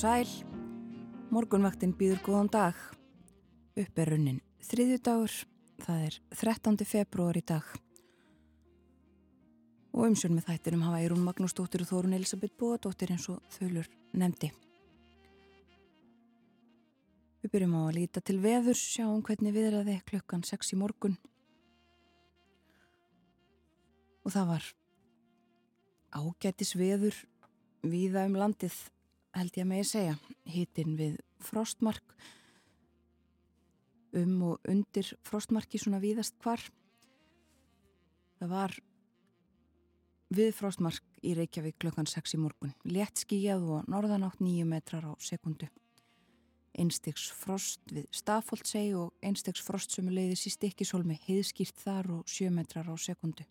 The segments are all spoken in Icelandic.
Sæl, morgunvaktin býður góðan dag, upp er runnin þriðju dagur, það er 13. februar í dag og umsjón með þættinum hafa Eirún Magnúsdóttir og Þórun Elisabeth Bóadóttir eins og þaulur nefndi. Við byrjum á að líta til veður, sjáum hvernig viðraði klukkan 6 í morgun og það var ágætis veður Víða um landið held ég að megi segja, hittin við frostmark, um og undir frostmarki svona víðast hvar. Það var við frostmark í Reykjavík klokkan 6 í morgun, létt skíjað og norðanátt 9 metrar á sekundu. Einstegs frost við Stafóldseg og einstegs frost sem leiðis í stikkisólmi heiðskýrt þar og 7 metrar á sekundu.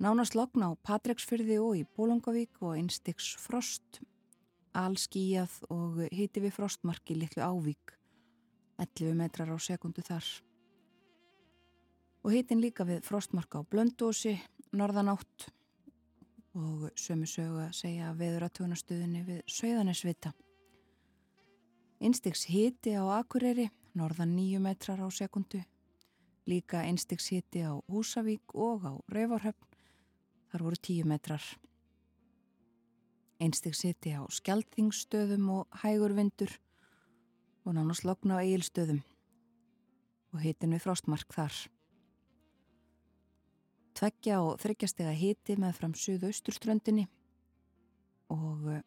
Nánast logn á Patreksfyrði og í Bólungavík og einstiks frost, allskíjað og hiti við frostmarki litlu ávík, 11 metrar á sekundu þar. Og hitin líka við frostmarka á Blöndósi, Norðanátt og sömu sögu að segja veðuratögunastöðinni við Söðanesvita. Einstiks hiti á Akureyri, norðan 9 metrar á sekundu, líka einstiks hiti á Húsavík og á Rauvarhöfn Þar voru tíu metrar. Einstig siti á skjaldþingstöðum og hægur vindur og nánast lokna á eigilstöðum og hitin við frostmark þar. Tveggja og þryggjastega hiti með fram suðausturströndinni og eh,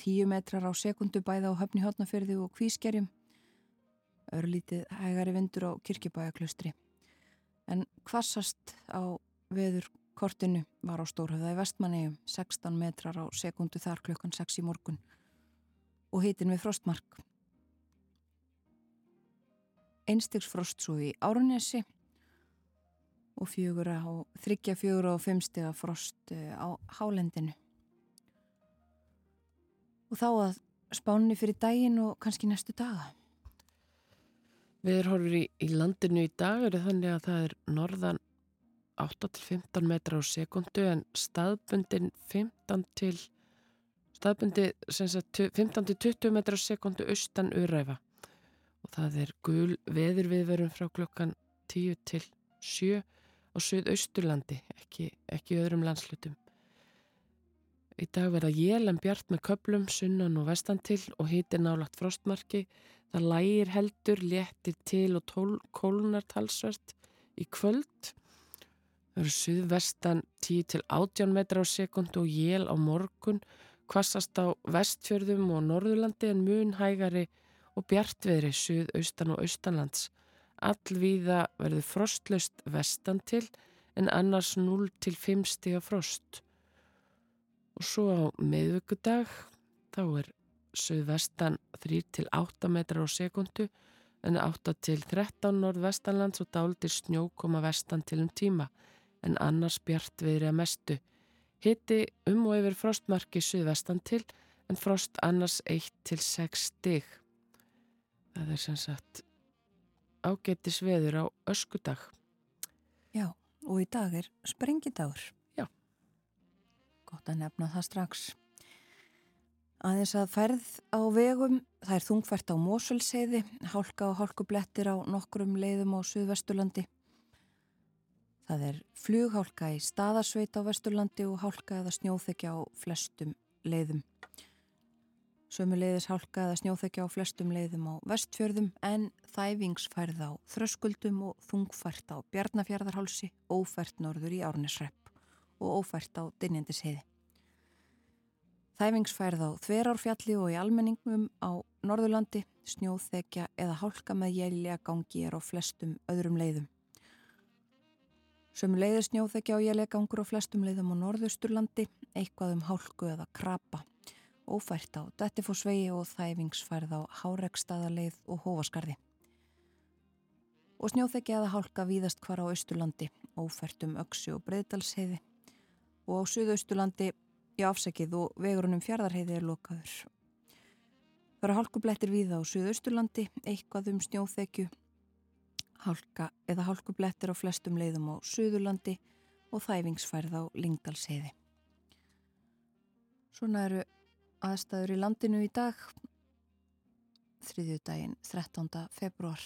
tíu metrar á sekundu bæða á höfni hotnafyrði og kvískerjum. Örlítið hægari vindur á kirkibæjaklaustri en hvassast á veður Kortinu var á Stórhauðaði vestmannegjum 16 metrar á sekundu þar klukkan 6 í morgun og hitin við frostmark. Einstegsfrost svo í Árunesi og þryggja fjögura og fimmstega frost eh, á Hálendinu. Og þá að spánni fyrir daginn og kannski næstu daga. Við erum horfið í, í landinu í dag eru þannig að það er norðan 8-15 metrar á sekundu en staðbundin 15 til staðbundi 15-20 metrar á sekundu austan uræfa og það er gul veður viðverum frá klokkan 10 til 7 á Suðausturlandi ekki, ekki öðrum landslutum Í dag verða jélen bjart með köplum, sunnan og vestan til og hítir nálagt frostmarki. Það lægir heldur, léttir til og tól, kólunar talsvert í kvöld Það eru suðvestan 10-18 metra á sekund og jél á morgun, kvassast á vestfjörðum og norðurlandi en mun hægari og bjartveðri suðaustan og austanlands. Allvíða verður frostlaust vestan til en annars 0-5 stiga frost. Og svo á meðvöggudag þá er suðvestan 3-8 metra á sekundu en 8-13 norðvestanlands og dáldir snjó koma vestan til um tíma en annars bjart viðri að mestu. Hitti um og yfir frostmarki suðvestan til en frost annars 1-6 stig. Það er sem sagt ágetis veður á öskudag. Já, og í dag er sprengidagur. Já. Gott að nefna það strax. Aðeins að færð á vegum, það er þungfært á Mósulseiði, hálka og hálkublettir á nokkrum leiðum á Suðvestulandi. Það er flughálka í staðarsveit á Vesturlandi og hálka eða snjóþekja á flestum leiðum. Sömu leiðis hálka eða snjóþekja á flestum leiðum á vestfjörðum en þæfingsfærð á þröskuldum og þungfært á Bjarnafjörðarhálsi, ófært norður í Árnesrepp og ófært á Dinjandisheiði. Þæfingsfærð á Þverárfjalli og í almenningum á Norðurlandi, snjóþekja eða hálka með jælja gangi er á flestum öðrum leiðum. Sem leiðir snjóþekja á jælegangur á flestum leiðum á norðusturlandi, eitthvað um hálku eða krapa. Ófært á Dettifossvegi og þæfingsfærð á Hárekstaðaleið og Hófaskarði. Og snjóþekja eða hálka víðast hvar á austurlandi, ófært um Öksi og Breidalsheiði. Og á suðausturlandi í afsækið og vegurunum fjardarheiði er lokaður. Það eru hálkublettir víða á suðausturlandi, eitthvað um snjóþekju hálka eða hálkublettir á flestum leiðum á Suðurlandi og þæfingsfærð á Lingdalsheiði. Svona eru aðstæður í landinu í dag, þriðju daginn 13. februar,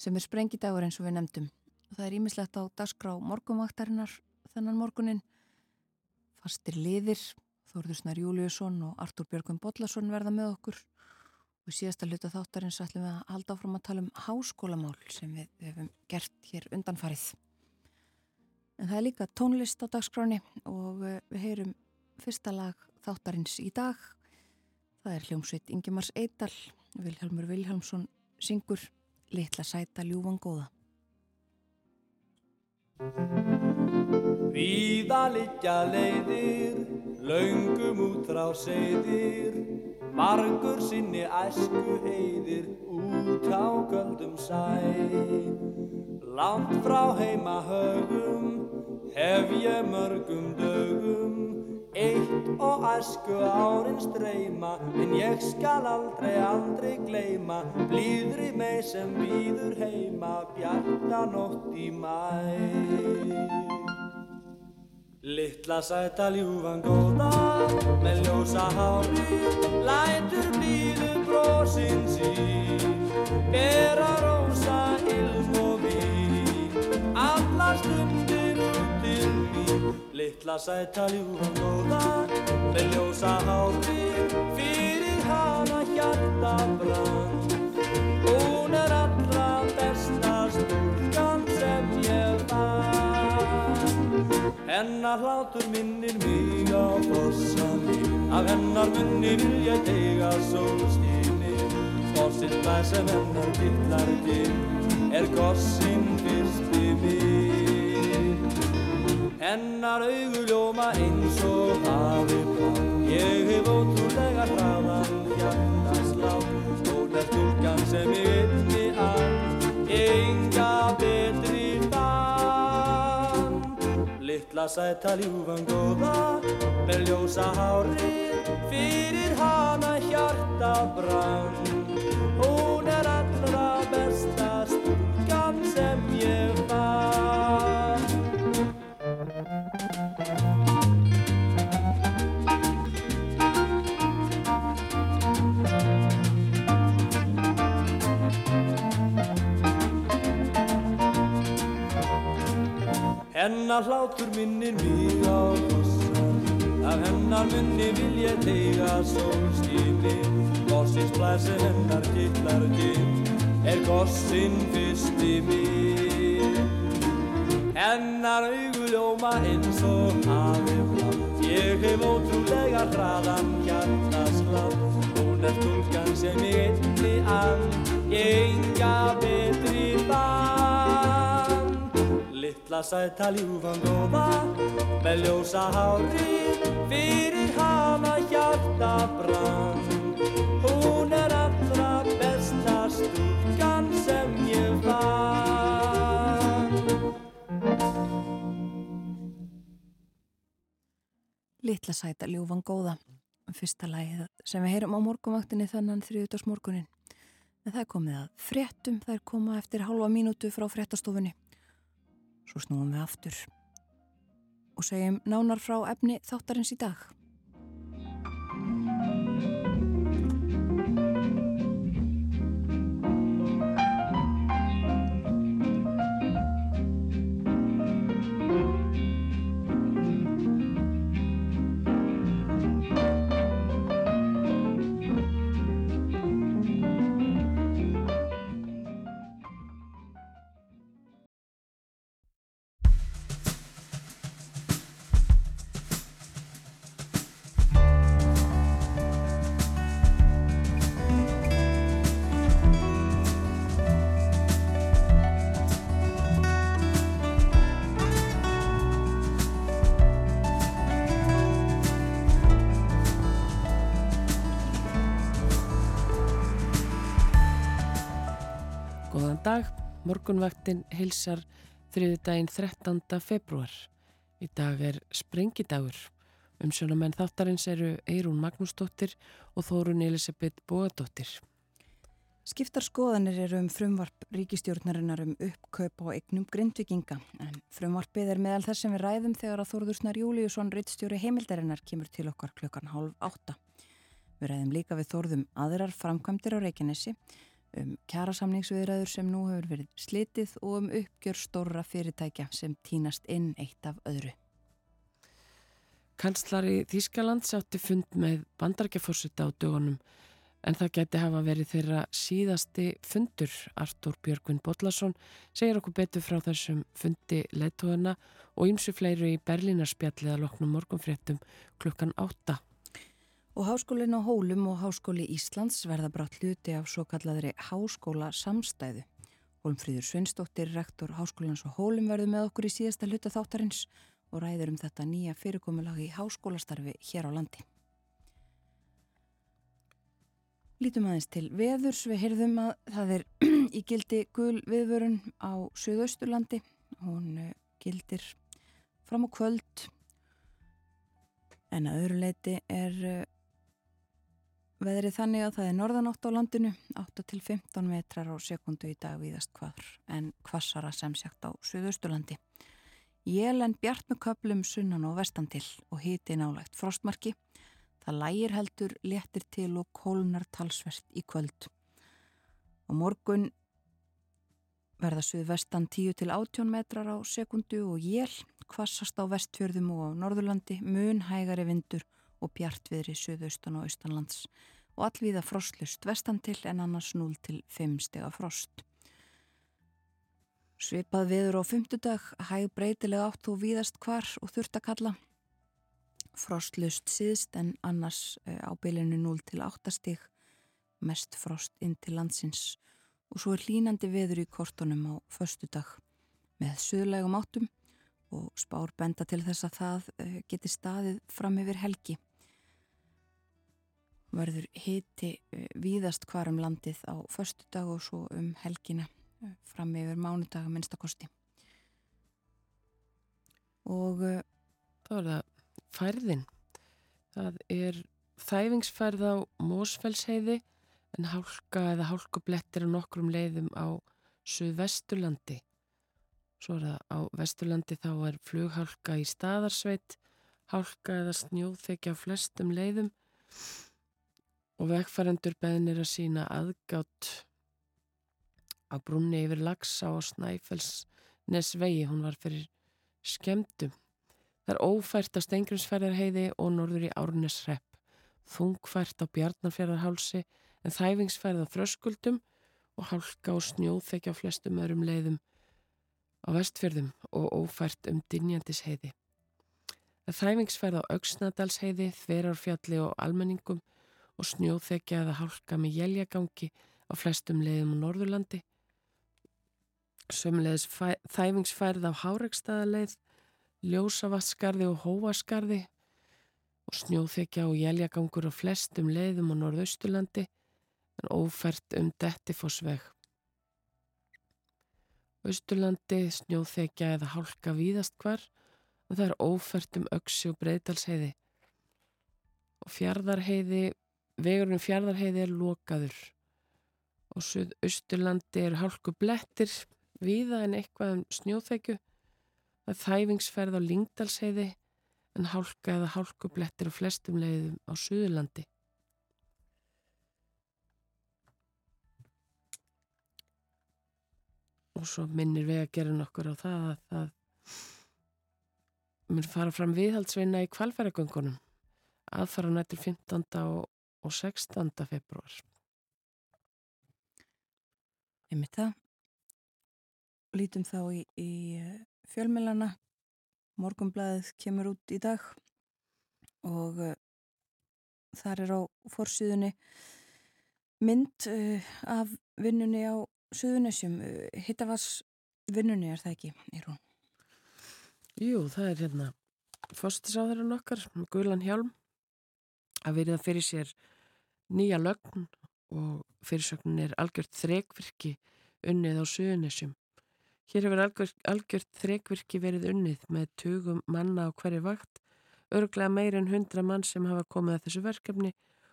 sem er sprengidagur eins og við nefndum. Það er ímislegt á dagskrá morgumvaktarinnar þennan morgunin. Fastir liðir, Þórðursnar Júliusson og Artúr Björgum Bodlason verða með okkur og síðasta hluta þáttarins ætlum við að halda áfram að tala um háskólamál sem við hefum gert hér undanfarið. En það er líka tónlist á dagskráni og eh, við heyrum fyrsta lag þáttarins í dag. Það er hljómsveit Ingemars Eidal, Vilhelmur Vilhelmsson syngur Litla sæta ljúvan góða. Víða liggja leiðir, laungum út frá seyðir, margur sinni æsku heiðir út á göldum sæ. Langt frá heima högum, hef ég mörgum dögum, eitt og æsku árin streyma, en ég skal aldrei, aldrei gleyma, blíðri mig sem býður heima, bjarta nótt í mæ. Littla sæta ljúfan góða, með ljósa hári, lætur blíðu brósin sín, bera rósa, ilm og vín, alla stundir út til mín. Littla sæta ljúfan góða, með ljósa hári, fyrir hana hjarta brann. Hennar hlátur minnir mig á fossani, af hennar munni vil ég teiga sólstíni. Fossinn það sem hennar dillar til, er gossinn fyrsti minn. Hennar augu ljóma eins og hafi blá, ég hef ótrúlega hraðan hjartaslá. Er stúlkan sem ég einni að, enga Littla sæta ljúfan góða, með ljósa hári, fyrir hana hjarta brann. Hennar hlátur minnir mig á kossan Af hennar munni vil ég teiga sólstíni Gossins blæsi hennar kittlar kinn Er gossin fyrsti minn Hennar augu ljóma eins og hafi blá Ég hef ótrúlega hraðan hjartaslátt Hún er stúlkan sem ég einni ann enga betri bann Littla sæta ljúfan góða Með ljósa hári Fyrir hana hjarta brann Hún er allra besta stúlkan sem ég fann Litla sæta ljúfan góða. Fyrsta lagið sem við heyrum á morgumvaktinni þannan þriðutags morgunin. En það er komið að fréttum, það er komað eftir halva mínútu frá fréttastofunni. Svo snúum við aftur og segjum nánar frá efni þáttarins í dag. Morgunvaktin hilsar þriðudaginn 13. februar. Í dag er sprengidagur. Umsjónamenn þáttarins eru Eirún Magnúsdóttir og Þórun Elisabeth Bóadóttir. Skiptar skoðanir eru um frumvarp ríkistjórnarinnar um uppkaup og eignum grindvikinga en frumvarpið er meðal þess sem við ræðum þegar að Þórðursnar Júliusson rittstjóri heimildarinnar kemur til okkar klukkan hálf átta. Við ræðum líka við Þórðum aðrar framkvæmdir á Reykjanesi um kjærasamningsviðræður sem nú hefur verið slitið og um uppgjör stóra fyrirtækja sem týnast inn eitt af öðru. Kanslari Þískaland sátti fund með bandargeforsita á dögunum en það geti hafa verið þeirra síðasti fundur. Artur Björgvin Bodlason segir okkur betur frá þessum fundi leittóðuna og ýmsu fleiru í Berlínarspjallið að loknum morgunfréttum klukkan átta. Og Háskólinn á Hólum og Háskóli Íslands verða brátt hluti af svo kalladri Háskóla samstæðu. Hólmfríður Sveinsdóttir, rektor Háskólans á Hólum verður með okkur í síðasta hluta þáttarins og ræður um þetta nýja fyrirkomulagi háskólastarfi hér á landi. Lítum aðeins til veðurs. Við heyrðum að það er í gildi gul viðvörun á Suðausturlandi. Hún eh, gildir fram á kvöld en að öðru leiti er eh, Veðrið þannig að það er norðanátt á landinu, 8-15 metrar á sekundu í dag viðast hvaður, en kvassara sem sagt á Suðausturlandi. Jél en bjart með köplum sunnan og vestan til og hiti nálægt frostmarki. Það lægir heldur, léttir til og kólnar talsvert í kvöld. Og morgun verða suðvestan 10-18 metrar á sekundu og jél, kvassast á vestfjörðum og á Norðurlandi, mun hægari vindur og bjartviðri suðaustan og austanlands og allvíða frostlust vestan til en annars 0 til 5 stega frost. Svipað viður á fymtudag, hæg breytilega átt og víðast hvar og þurft að kalla. Frostlust síðst en annars eh, á bylinu 0 til 8 stig, mest frost inn til landsins og svo er hlínandi viður í kortunum á förstudag með söðlegum áttum og spár benda til þess að það eh, geti staðið fram yfir helgi verður hiti eh, víðast hvar um landið á förstu dag og svo um helgina eh, fram yfir mánudaga minnstakosti og uh, þá er það færðin. Það er þæfingsfærð á Mósfellsheiði en hálka eða hálkublettir á nokkrum leiðum á Suðvesturlandi. Svo er það á Vesturlandi þá er flughálka í staðarsveit hálka eða snjóþekja á flestum leiðum. og vegfærandur beðnir að sína aðgátt á brunni yfir Laxa og Snæfells Nesvegi, hún var fyrir skemdum. Það er ófært á Stengriðsferðarheiði og norður í Árnesrepp, þungfært á Bjarnarferðarhálsi en þæfingsfærð á Þröskuldum og hálka og snjóþekja á flestum öðrum leiðum á vestfjörðum og ófært um Dinjandisheiði. Það er þæfingsfærð á Öksnadalsheiði, Þverarfjalli og Almenningum og snjóþekja eða hálka með jæljagangi á flestum leiðum á Norðurlandi. Sömmulegis þæfingsfærð á Háregstaðaleið, Ljósavatskarði og Hóvaskarði og snjóþekja og jæljagangur á flestum leiðum á Norðausturlandi en ófært um Dettifossveg. Austurlandi snjóþekja eða hálka víðast hvar og það er ófært um Öksi og Breitalsheiði og fjardarheiði Vegurinn fjardarheiði er lokaður og Suðausturlandi er hálku blettir viða en eitthvað um snjóþekju. Það er þæfingsferð á Lingdalsheiði en hálka eða hálku blettir á flestum leiðum á Suðurlandi. Og svo minnir við að gera nokkur á það að það mun fara fram viðhaldsveina í kvalfæragöngunum aðfara nættur 15. og og 16. februar. Einmitt það. Lítum þá í, í eh, fjölmilana. Morgumblæðið kemur út í dag og uh, þar er á fórsýðunni mynd uh, af vinnunni á Suðunessjum. Uh, Hittavars vinnunni er það ekki, er hún? Jú, það er hérna fórstisáðurinn okkar, Guðlan Hjálm að verið að fyrir sér nýja lögn og fyrirsögnin er algjört þrekvirki unnið á suðunessjum. Hér hefur algjört, algjört þrekvirki verið unnið með tugum manna á hverju vakt, örglega meir en hundra mann sem hafa komið að þessu verkefni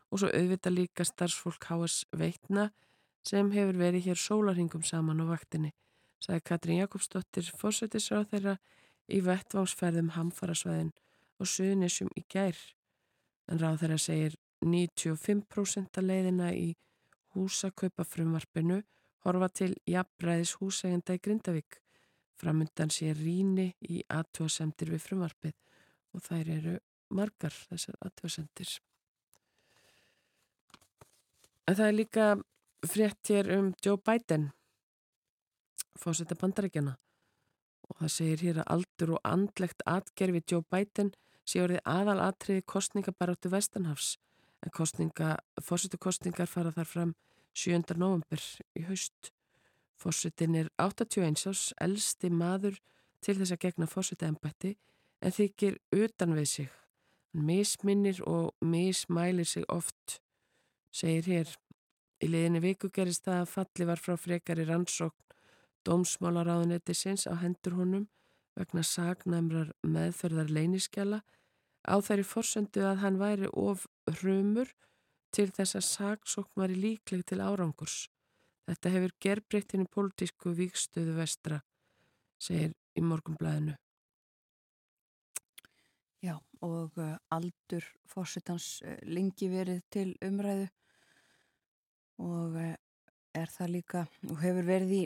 og svo auðvita líka starfsfólk HS veitna sem hefur verið hér sólarhingum saman á vaktinni, sagði Katrín Jakobsdóttir fórsættisráð þeirra í vettvánsferðum hamfarasvæðin og suðnisum í gær. En ráð þeirra segir 95% að leiðina í húsakaupafrumvarpinu horfa til jafnræðis húsægenda í Grindavík. Framundan sé ríni í aðtjóðsendir við frumvarpið og þær eru margar þessar aðtjóðsendir. En það er líka frétt hér um Joe Biden, fósetta bandarækjana og það segir hér að aldur og andlegt atgerfi Joe Biden sé orðið aðal atriði kostningabaráttu Vestanhafs en fósittu kostningar fara þar fram 7. november í haust. Fósitin er 81 árs, elsti maður til þess að gegna fósita ennbætti en þykir utan við sig. Hann misminnir og mismælir sig oft, segir hér. Í liðinni viku gerist það að falli var frá frekari rannsókn dómsmálaráðunetisins á hendur honum vegna sagnæmrar meðferðar leyniskjala á þeirri forsendu að hann væri of hrumur til þess að saksókn var líkleg til árangurs. Þetta hefur gerbreyttinu pólitísku vikstöðu vestra, segir í morgumblæðinu. Já, og uh, aldur fórsetans uh, lengi verið til umræðu og uh, er það líka, og hefur verið í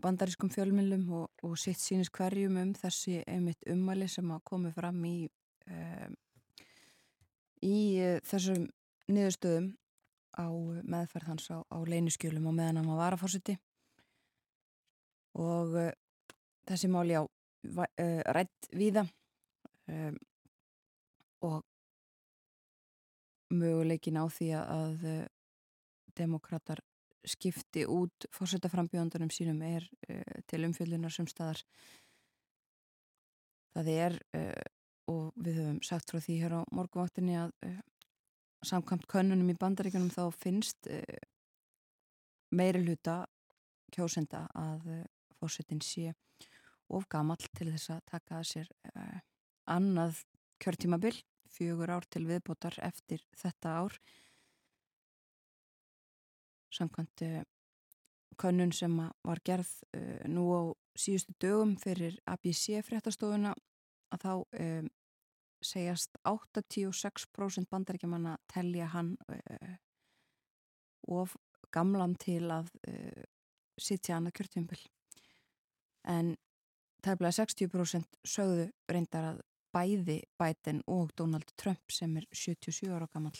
bandarískum fjölmjölum og, og sitt sínist hverjum um þessi einmitt ummæli sem að komi fram í um, í uh, þessum niðurstöðum á meðferð hans á, á leyniskjölum og meðan hann var varafórsiti og uh, þessi máli á uh, rætt víða um, og möguleikin á því að demokrater skipti út fórsetaframbjóðandunum sínum er uh, til umfjöldunar sem staðar. Það er uh, og við höfum sagt frá því hér á morgunvaktinni að uh, samkvæmt könnunum í bandaríkunum þá finnst meiri hluta kjósenda að fórsetin sé of gamall til þess að taka að sér annað kjörtímabil fjögur ár til viðbótar eftir þetta ár. Samkvæmt uh, könnun sem var gerð uh, nú á síðustu dögum fyrir ABC fréttastofuna að þá um, segjast 86% bandaríkjaman að telja hann uh, of gamlan til að sitja hann að kjörtjumbil en tæmlega 60% sögðu reyndar að bæði Biden og Donald Trump sem er 77 ára gammal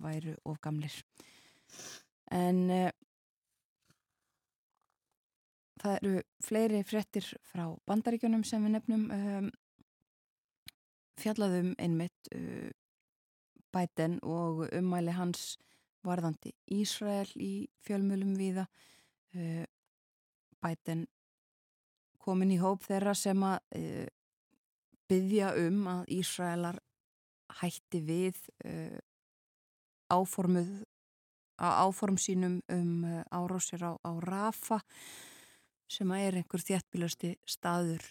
væru of gamlir. En uh, það eru fleiri frettir frá bandaríkjunum sem við nefnum um, fjallaðum einmitt uh, Biden og ummæli hans varðandi Ísrael í fjölmjölum viða uh, Biden komin í hóp þeirra sem að byggja um að Ísraelar hætti við áformuð áform sínum um eh, árásir á, á Rafa sem er einhver þjættbílasti staður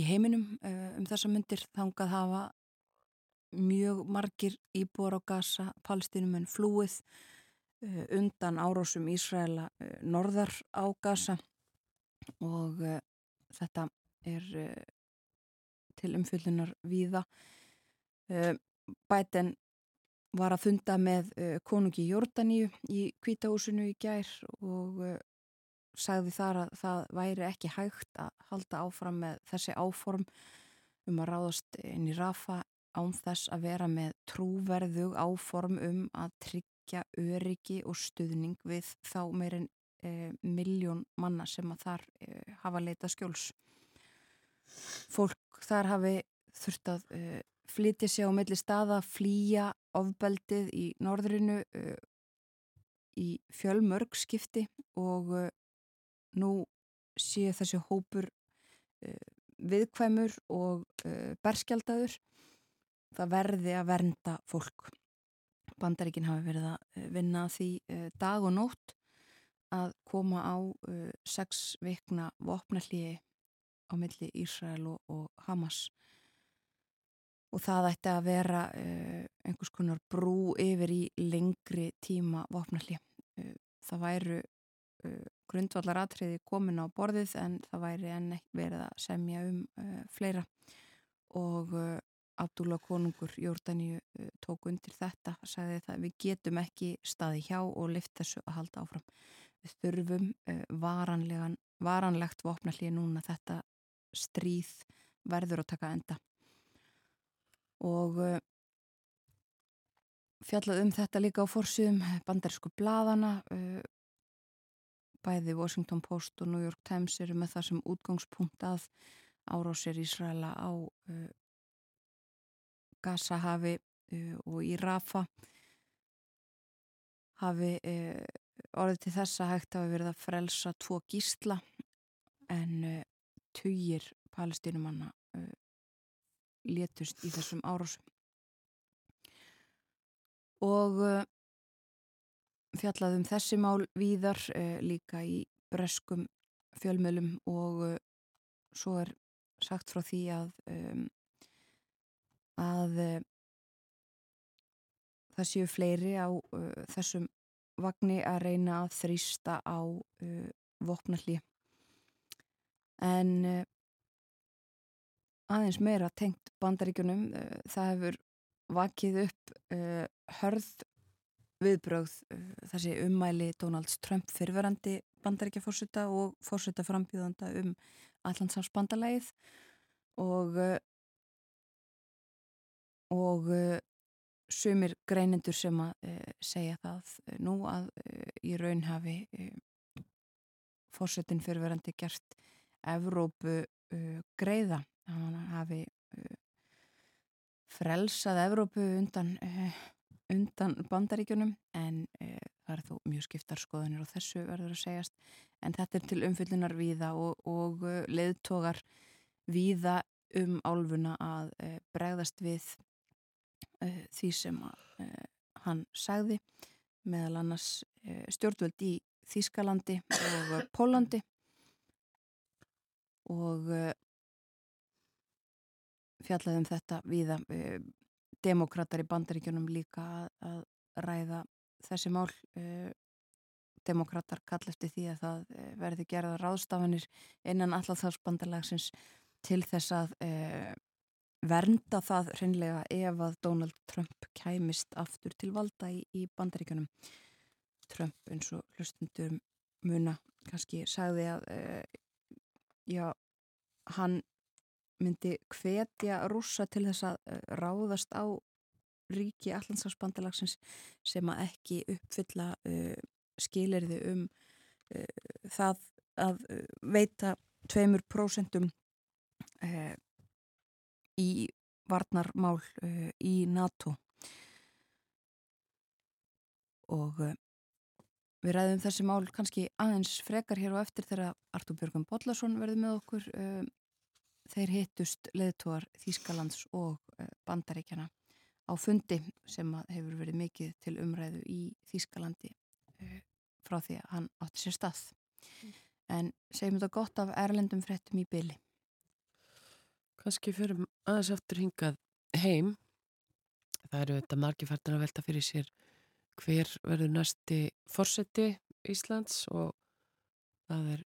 í heiminum eh, um þessa myndir þangað hafa mjög margir íbúar á Gaza, palstinum en flúið eh, undan árásum Ísraela norðar á Gaza. Og þetta er til umfyllunar víða. Bæten var að funda með konungi Jórdaníu í kvítahúsinu í gær og sagði þar að það væri ekki hægt að halda áfram með þessi áform um að ráðast inn í Rafa án þess að vera með trúverðug áform um að tryggja öryggi og stuðning við þá meirinn uh, miljón manna sem að þar hafa leita skjóls. Fólk þar hafi þurft að flytja sig á melli staða, flýja ofbeldið í norðrinu uh, í fjölmörg skipti og uh, nú sé þessi hópur uh, viðkvæmur og berskjaldadur það verði að vernda fólk. Bandaríkinn hafi verið að vinna því dag og nótt að koma á sex vikna vopnallíi á milli Ísrael og, og Hamas og það ætti að vera uh, einhvers konar brú yfir í lengri tíma vopnalli. Uh, það væru uh, grundvallar atriði komin á borðið en það væri enn ekki verið að semja um uh, fleira. Og uh, Abdullah konungur Jórdaníu uh, tók undir þetta og sagði það við getum ekki staði hjá og lift þessu að halda áfram. Við þurfum varanlegt vopnallið núna. Þetta stríð verður að taka enda. Og fjallað um þetta líka á fórsýðum bandarísku bladana bæði Washington Post og New York Times eru með það sem útgangspunkt að árásir Ísraela á uh, Gaza-hafi uh, og í Rafa hafi uh, orðið til þess að hægt hafi verið að frelsa tvo gísla en tugir palestinumanna létust í þessum árásum. Og fjallaðum þessi mál víðar uh, líka í breskum fjölmjölum og uh, svo er sagt frá því að að það séu fleiri á þessum vagnni að reyna að þrýsta á vopnalli en aðeins meira tengt bandaríkunum það hefur vakið upp uh, hörð viðbrögð uh, þessi ummæli Donalds Trump fyrverandi bandaríkjafórsita og fórsita frambjóðanda um allansamsbandalægið og uh, og sumir greinendur sem að segja það nú að í raun hafi fórsetin fyrverandi gert Evrópu greiða. Hann hafi frelsað Evrópu undan, undan bandaríkjunum en uh, það er þó mjög skiptar skoðunir og þessu verður að segjast. En þetta er til umfyllunar víða og, og uh, leiðtogar víða um álfuna að bregðast við því sem að, hann sagði meðal annars stjórnvöld í Þískalandi og Pólandi og fjallaðum þetta viða eh, demokrater í bandaríkjunum líka að, að ræða þessi mál eh, demokrater kall eftir því að það eh, verði gerða ráðstafanir innan allathafsbandalagsins til þess að vernda það hreinlega ef að Donald Trump kæmist aftur til valda í, í bandaríkjunum. Trump eins og hlustundur muna kannski sagði að já, hann myndi hvetja rúsa til þess að eh, ráðast á ríki allansafsbandalagsins sem að ekki uppfylla uh, skilirði um uh, það að uh, veita tveimur prósentum í varnarmál í NATO. Og við ræðum þessi mál kannski aðeins frekar hér og eftir þegar Artur Björgum Bodlason verði með okkur þeir hittust leðtúar Þýskalands og eh, Bandaríkjana á fundi sem hefur verið mikið til umræðu í Þýskalandi eh, frá því að hann átti sér stað. Mm. En segjum þetta gott af erlendum fréttum í byli. Kanski fyrir aðeins aftur hingað heim. Það eru þetta margifærtan að velta fyrir sér hver verður næsti fórseti Íslands og það er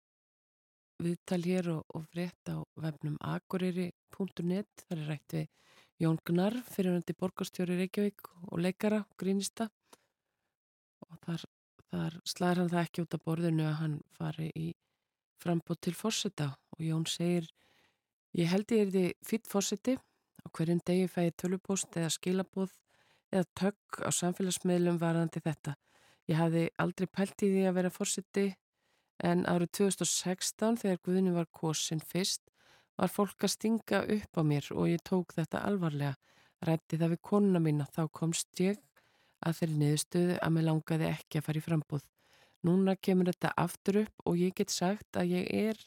viðtal hér og, og frétt á vefnum akureyri.net þar er rætt við Jón Gnarr fyrirhandi borgarstjóri Reykjavík og leikara grínista. Og þar, þar slæðir hann það ekki út af borðinu að hann fari í frambót til fórseta og Jón segir ég held ég er því fýtt fórseti á hverjum degi fæði tölupóst eða skilabóð eða tökk á samfélagsmiðlum varðandi þetta. Ég hafði aldrei pælt í því að vera fórseti en árið 2016 þegar Guðni var kosin fyrst var fólk að stinga upp á mér og ég tók þetta alvarlega. Rætti það við konuna mína þá komst ég að þeirri niðurstöðu að mér langaði ekki að fara í frambúð. Núna kemur þetta aftur upp og ég get sagt að ég er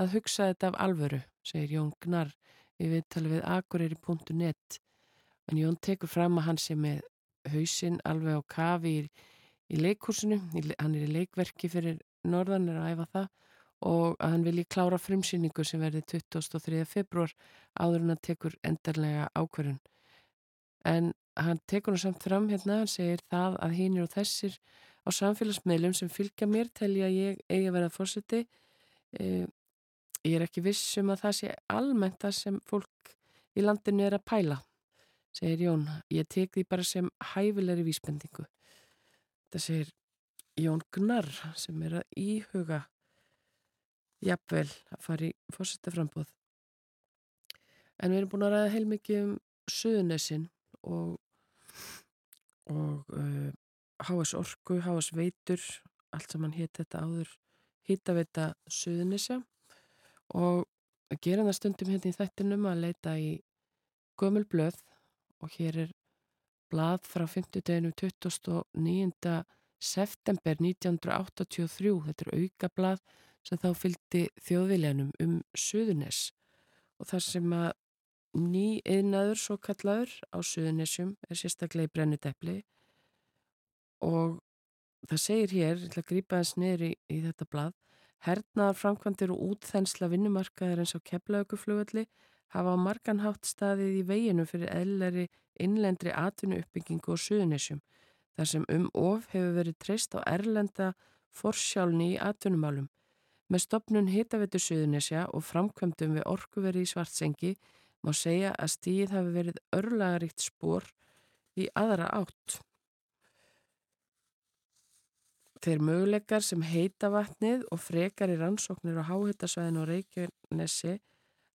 að hugsa þetta af alvöru, segir Jón Gnar við viðtalið við akureyri.net en Jón tekur fram að hann sé með hausinn alveg á kafi í, í leikursinu, hann er í leikverki fyrir norðan er að æfa það og að hann vilji klára frumsýningu sem verði 23. februar áður en hann tekur endarlega ákverðun. En hann tekur hann samt fram hérna, hann segir það að hinn og þessir á samfélagsmiðlum sem fylgja mér telja ég eigi að vera fórseti. E, ég er ekki vissum að það sé almennt það sem fólk í landinu er að pæla, segir Jón. Ég tek því bara sem hæfilegri vísbendingu. Það segir Jón Gnarr sem er að íhuga jafnvel að fara í fórsetaframbóð. En við erum búin að ræða heilmikið um Suðunessin og, og uh, HS Orku, HS Veitur, allt sem hann hétt þetta áður, hittaveita Suðunesja og gera það stundum hérna í þættinum að leita í gömul blöð og hér er blað frá 50 deginu 29. september 1983, þetta er auka blað sem þá fylgdi þjóðviljanum um Suðunes og þar sem að ný yðnaður svo kallaður á Suðunessjum er sérstaklega í brennudepli og það segir hér, ég ætla að grípa þess niður í, í þetta blad, hernaðar framkvæmdir og útþensla vinnumarkaðar eins á keflauguflugölli hafa á marganhátt staðið í veginu fyrir eðlari innlendri atvinnu uppbyggingu og Suðunessjum þar sem um of hefur verið treyst á erlenda forsjálni í atvinnumálum. Með stopnun hitavetu Suðunesja og framkvæmdum við orkuveri í Svartsengi má segja að stíð hafi verið örlagaríkt spór í aðra átt. Þeir möguleikar sem heita vatnið og frekar í rannsóknir á háhittasvæðin og Reykjanesi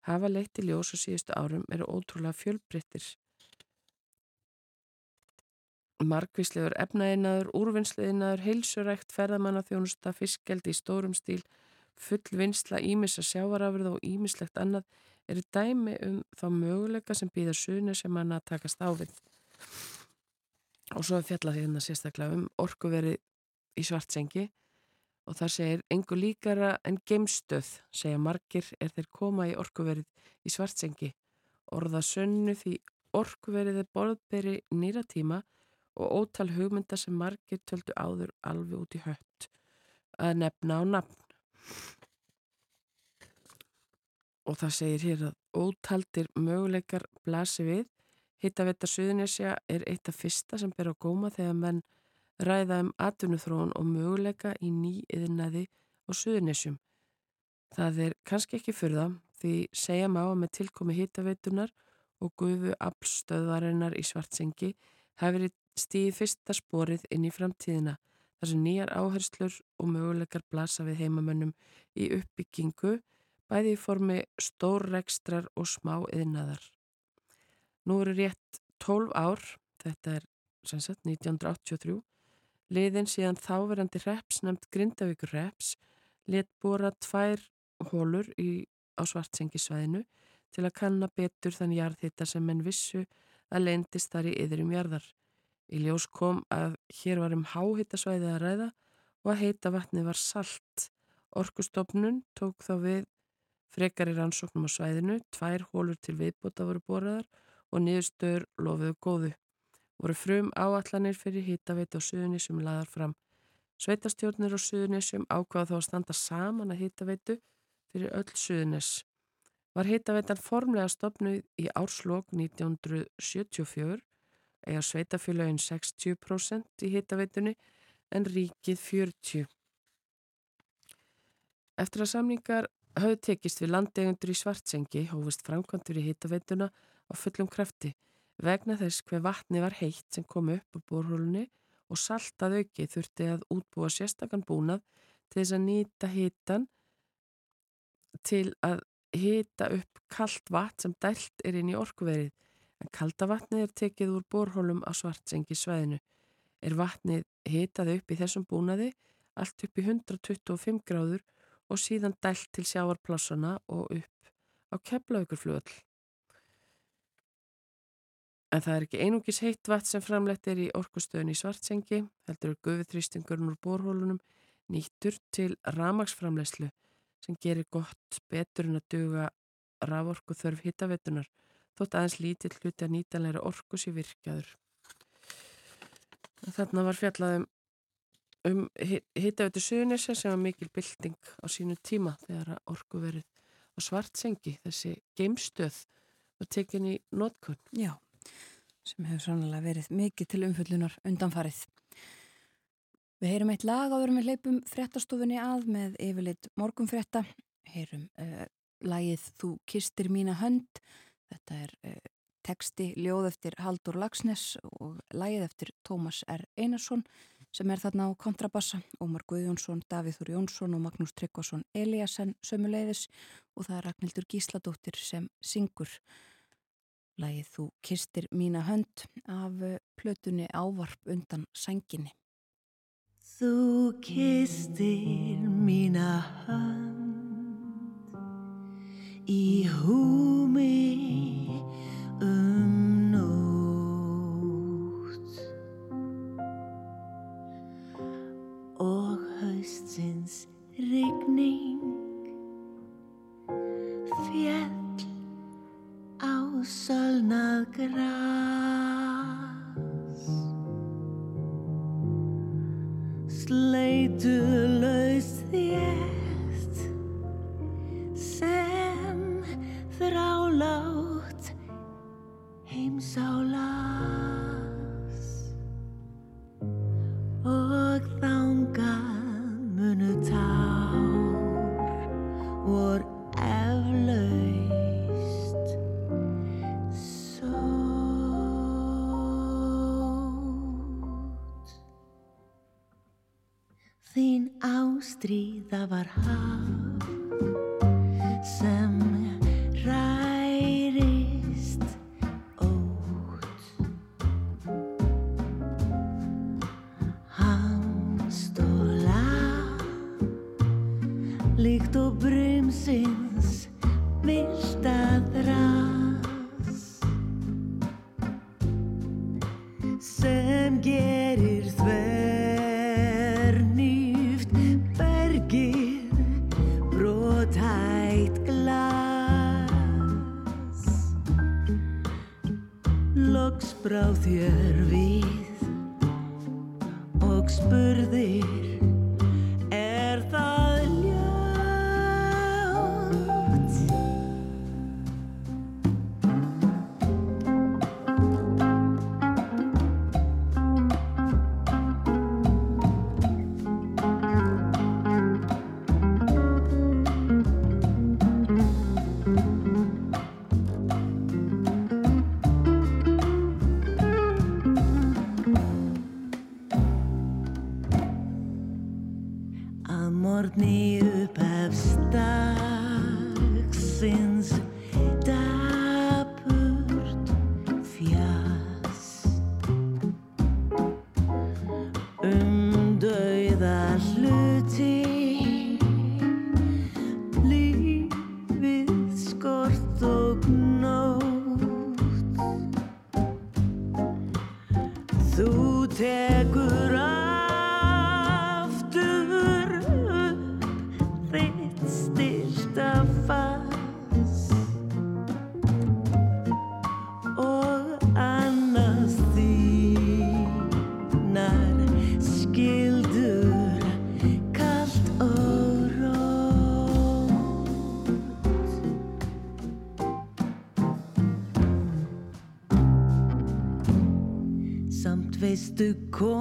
hafa leitt í ljós og síðustu árum eru ótrúlega fjölbryttir. Markvíslegur efnaðinaður, úrvinnsleinaður, heilsurækt, ferðamannaþjónusta, fiskgeldi í stórum stíl, full vinsla, ímissa sjávarafrið og ímislegt annað eru dæmi um þá möguleika sem býðar suðinu sem hann að takast á við. Og svo er fjallað hérna sérstaklega um orkuverið í svartsengi og það segir engu líkara en geimstöð, segja margir er þeir koma í orkuverið í svartsengi. Orða sönnu því orkuverið er borðberi nýra tíma og ótal hugmynda sem margir töldu áður alveg út í hött að nefna á nafn og það segir hér að ótaldir möguleikar blasi við. Hittavetta Suðunisja er eitt af fyrsta sem ber á góma þegar menn ræða um atvinnuþróun og möguleika í nýiðnaði á Suðunisjum. Það er kannski ekki fyrða því segja má að með tilkomi hittaveitunar og gufu aflstöðvarinnar í svartsengi hafi verið stíði fyrsta sporið inn í framtíðina þar sem nýjar áherslur og möguleikar blasa við heimamönnum í uppbyggingu bæði í formi stórrekstrar og smá yðnaðar. Nú eru rétt 12 ár, þetta er sem sagt 1983, liðin síðan þáverandi reps nefnd Grindavíkur reps let bóra tvær hólur í, á svartsengisvæðinu til að kanna betur þann jarðhitta sem menn vissu að leindist þar í yðrum jarðar. Í ljós kom að hér var um háhittasvæði að ræða og að heita vatni var salt. Orkustofnun tók þá við Frekar í rannsóknum á svæðinu, tvær hólur til viðbúta voru boraðar og niðurstöður lofuðu góðu. Voru frum áallanir fyrir hýtaveit á Suðunísum laðar fram. Sveitastjórnir á Suðunísum ákvaða þá að standa saman að hýtaveitu fyrir öll Suðunís. Var hýtaveitan formlega stopnuð í árslokk 1974 eða sveitafélagin 60% í hýtaveitunni en ríkið 40%. Eftir að samningar hafði tekist við landegundur í svartsengi hófust framkvæmdur í hittaveituna á fullum krafti vegna þess hver vatni var heitt sem kom upp á borhólunni og saltað auki þurfti að útbúa sérstakann búnað til þess að nýta hittan til að hita upp kallt vatn sem dælt er inn í orkuverið en kalda vatnið er tekið úr borhólum á svartsengi svæðinu. Er vatnið hitað upp í þessum búnaði allt upp í 125 gráður og síðan dælt til sjáarplássana og upp á keflaukurflöðl. En það er ekki einungis heitt vatn sem framlegt er í orkustöðun í svartsengi, heldur er gufiðþrýstingurinn úr borhólunum nýttur til ramagsframlegslu sem gerir gott betur en að duga raforku þörf hittavetunar þótt aðeins lítill hluti að nýtanleira orkus í virkjaður. Þarna var fjallaðum um hittaveitu Suðunisja sem var mikil bylting á sínu tíma þegar orgu verið á svartsengi þessi geimstöð var tekin í nótkunn. Já, sem hefur sannlega verið mikið til umfullunar undanfarið. Við heyrum eitt lag áður með leipum frettastofunni að með yfirleitt morgumfretta. Heyrum uh, lagið Þú kistir mína hönd. Þetta er uh, teksti ljóð eftir Haldur Lagsnes og lagið eftir Tómas R. Einarsson sem er þarna á kontrabassa. Ómar Guðjónsson, Davíður Jónsson og Magnús Tryggvason Eliasson sömuleiðis og það er Ragnhildur Gísladóttir sem syngur. Lagið Þú kistir mína hönd af uh, plötunni Ávarp undan sænginni. Þú kistir mína hönd í húmi um nótt. Og haustsins rigning fjell á sölnað græs Sleitulaus þétt þrálátt heimsálas. Og þangað munu tár vor eflaust sót Þín ástríða var haf þitt styrsta fas og annars þínar skildur kalt og rót Samt veistu kona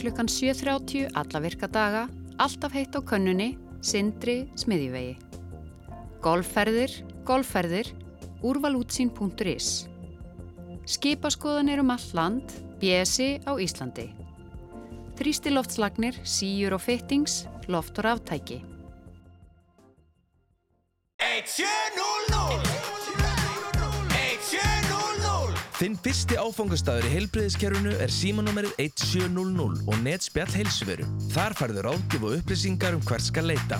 klukkan 7.30 alla virka daga, alltaf heitt á könnunni, sindri, smiðjuvegi. Golfferðir, golfferðir, úrvalútsín.is skipaskoðanir um all land, BSI á Íslandi. Þrýstilofslagnir, síjur og fittings, loft og ráftæki. 1700 Þinn fyrsti áfangastæður í heilbreyðiskerfinu er símanúmerið 1700 og netspjall heilsuveru. Þar færður áðgjöf og upplýsingar um hvert skal leita.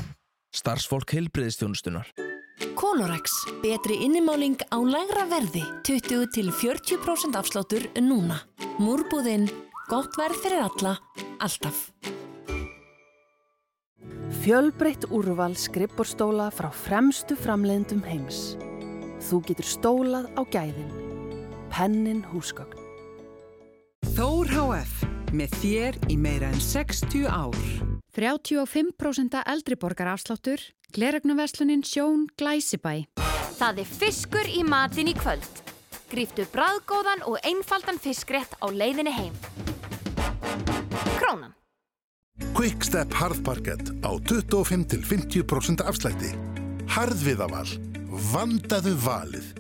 Starfsfólk heilbreyðistjónustunar. Kolorex, betri innimáling á lægra verði, 20-40% afsláttur núna. Múrbúðinn, gott verð fyrir alla, alltaf. Fjölbreytt úrval skrippborstóla frá fremstu framleiðendum heims. Þú getur stólað á gæðin. Pennin húsgögn. Þór HF. Með þér í meira en 60 ár. 35% eldriborgar afsláttur, gleragnaverslunin Sjón Glæsibæ. Það er fiskur í matin í kvöld. Gríftu bræðgóðan og einfaldan fiskrétt á leiðinni heim. Krónan. Quickstep harðparkett á 25-50% afslætti. Harðviðaval. Vandaðu valið.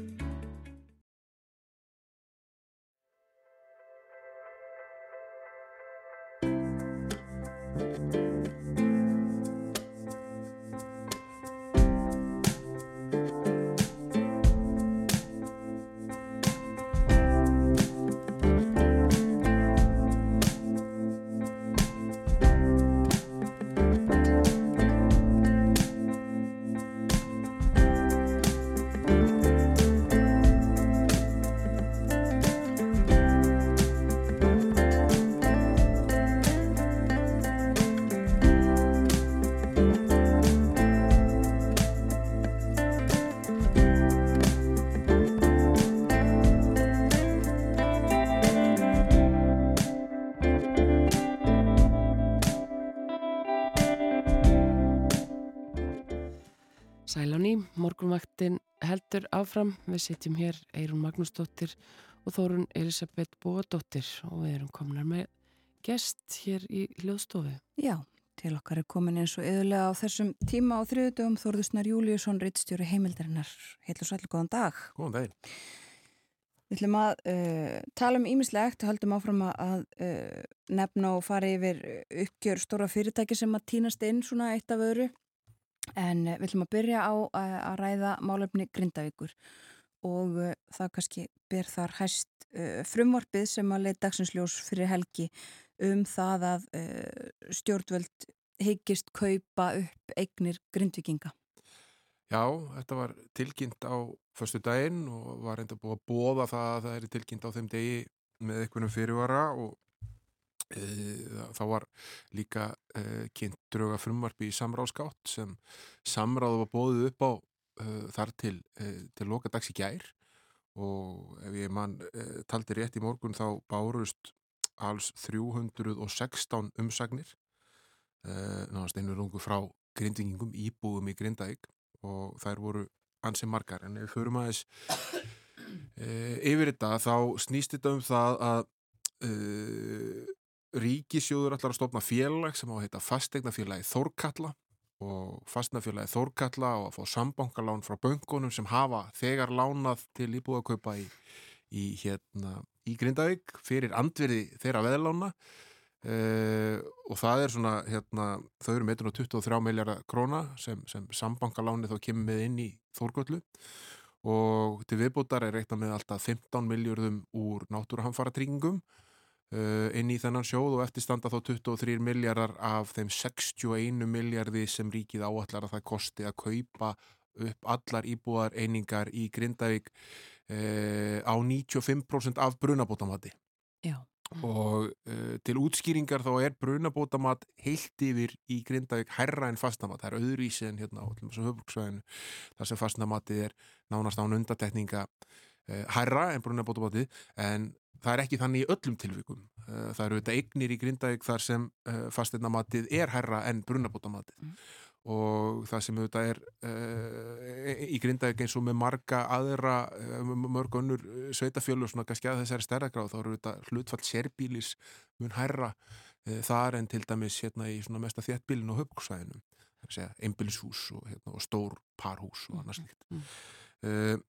Morgunvaktin heldur áfram. Við sitjum hér Eirun Magnúsdóttir og Þórun Elisabeth Bóadóttir og við erum komnar með gest hér í hljóðstofu. Já, til okkar er komin eins og yðurlega á þessum tíma á þriðutöfum Þórðusnar Júliusson, reittstjóri heimildarinnar. Heil og sætlu góðan dag. Góðan daginn. Við ætlum að uh, tala um ímislegt, höldum áfram að uh, nefna og fara yfir uppgjör stóra fyrirtæki sem að týnast inn svona eitt af öðru. En uh, við ætlum að byrja á uh, að ræða málefni Grindavíkur og uh, það kannski ber þar hæst frumvarpið sem að leið dagsinsljós fyrir helgi um það að stjórnvöld hyggist kaupa upp eignir Grindvikinga. Já, þetta var tilkynnt á förstu daginn og var reynda búið að bóða það að það er tilkynnt á þeim degi með einhvernum fyrirvara og þá var líka e, kynnt drauga frumvarpi í samráðskátt sem samráðu var bóðið upp á e, þar til, til loka dags í gær. Og ef ég mann taldi rétt í morgun þá bárust alls 316 umsagnir náðast einu rungu frá grindvingingum íbúðum í Grindavík. Og þær voru ansi margar. En ef við förum aðeins yfir þetta þá snýst þetta um það að e, ríkisjóður ætlar að stopna félag sem á að heita fastegnafélagi Þórkalla og fastnafélagi Þórkalla og að fá sambankalán frá böngunum sem hafa þegar lánað til íbúðakaupa í, í, hérna, í Grindavík fyrir andverði þeirra veðlána. Uh, og það er svona hérna, þau eru með 123 miljardar króna sem, sem sambankaláni þá kemur með inn í Þórgöllu. Og til viðbútar er reikna með alltaf 15 miljardum úr náttúruhamfara tryggingum inn í þennan sjóð og eftirstanda þá 23 miljardar af þeim 61 miljardi sem ríkið áallar að það kosti að kaupa upp allar íbúðar einingar í Grindavík uh, á 95% af brunabótamati. Já. Og uh, til útskýringar þá er brunabótamat heilt yfir í Grindavík herra en fastnamat, það er öðruvísi en hérna á höfbruksvæðinu þar sem fastnamatið er nánast án undatekninga herra en brunabótamatið en það er ekki þannig í öllum tilvikum uh, það eru þetta eignir í Grindavík þar sem fastnamatið er herra en brunabótamatið mm. og það sem auðvitað er uh, í Grindavík eins og með marga aðra, uh, mörg önnur sveitafjölu og svona kannski að þessari stærðagráð þá eru auðvitað hlutfall sérbílis mun hærra uh, þar en til dæmis hérna í svona mesta þéttbílin og höfbruksvæðinu einbilshús og, hérna, og stór parhús og annars mm.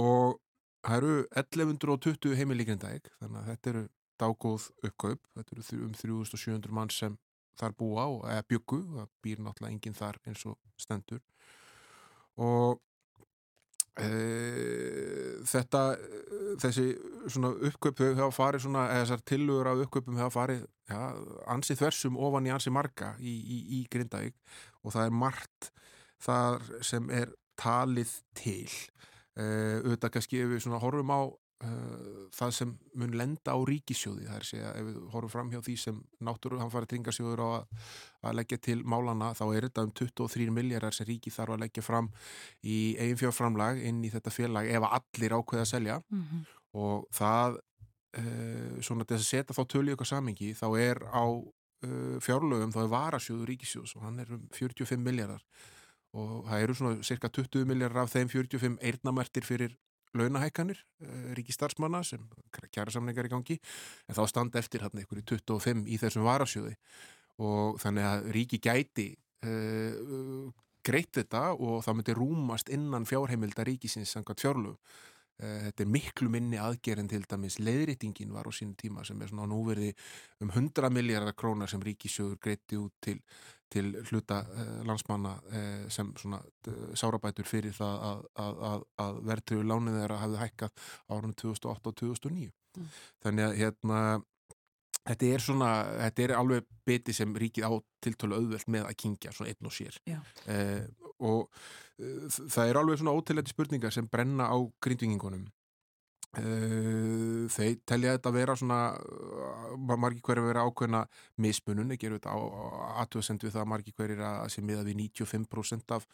og það eru 1120 heimili í Grindavík þannig að þetta eru dágóð uppkaup. Þetta eru um 3700 mann sem þar búa og eða byggu það býr náttúrulega enginn þar eins og stendur. Og e, þetta þessi svona uppkaup þau hafa farið svona, eða þessar tillögur af uppkaupum hafa farið ja, ansi þversum ofan í ansi marga í, í, í Grindavík. Og það er margt þar sem er talið til auðvitað kannski ef við svona horfum á uh, það sem mun lenda á ríkisjóði það er að segja ef við horfum fram hjá því sem náttúru hann farið tringasjóður á að, að leggja til málana þá er þetta um 23 miljardar sem ríki þarf að leggja fram í eiginfjárframlag inn í þetta félag ef allir ákveða að selja Mhm. og það uh, svona þess að setja þá tölu í okkar samingi þá er á uh, fjárlögum þá er varasjóður ríkisjóðs og hann er um 45 miljardar og það eru svona cirka 20 miljardar af þeim 45 eirnamertir fyrir launahækkanir uh, ríkistarfsmanna sem kjæra samningar í gangi. En þá standa eftir hann einhverju 25 í þessum varasjóði. Og þannig að ríki gæti uh, greitt þetta og það myndi rúmast innan fjárheimilda ríkisins samkvæmt fjárlögum. Eh, Þetta er miklu minni aðgerinn til dæmis leiðrýtingin var á sínum tíma sem er svona núverði um 100 miljardar krónar sem ríkisjóður greitti út til, til hluta uh, landsmanna uh, sem svona sárabætur fyrir það að, að, að, að verðtriðu lánið þeirra hafði hækkað árunum 2008 og 2009. Mm. Þannig að hérna Þetta er svona, þetta er alveg biti sem ríkið á tiltölu auðvelt með að kingja svona einn og sér. Já. Eh, og eh, það er alveg svona ótillæti spurningar sem brenna á grindvingingunum. Eh, þeir telja þetta vera svona, eh, margir hverju vera ákveðna mismunun, ekki eru þetta aðtöðsend við það að margir hverju er að sé miða við 95% af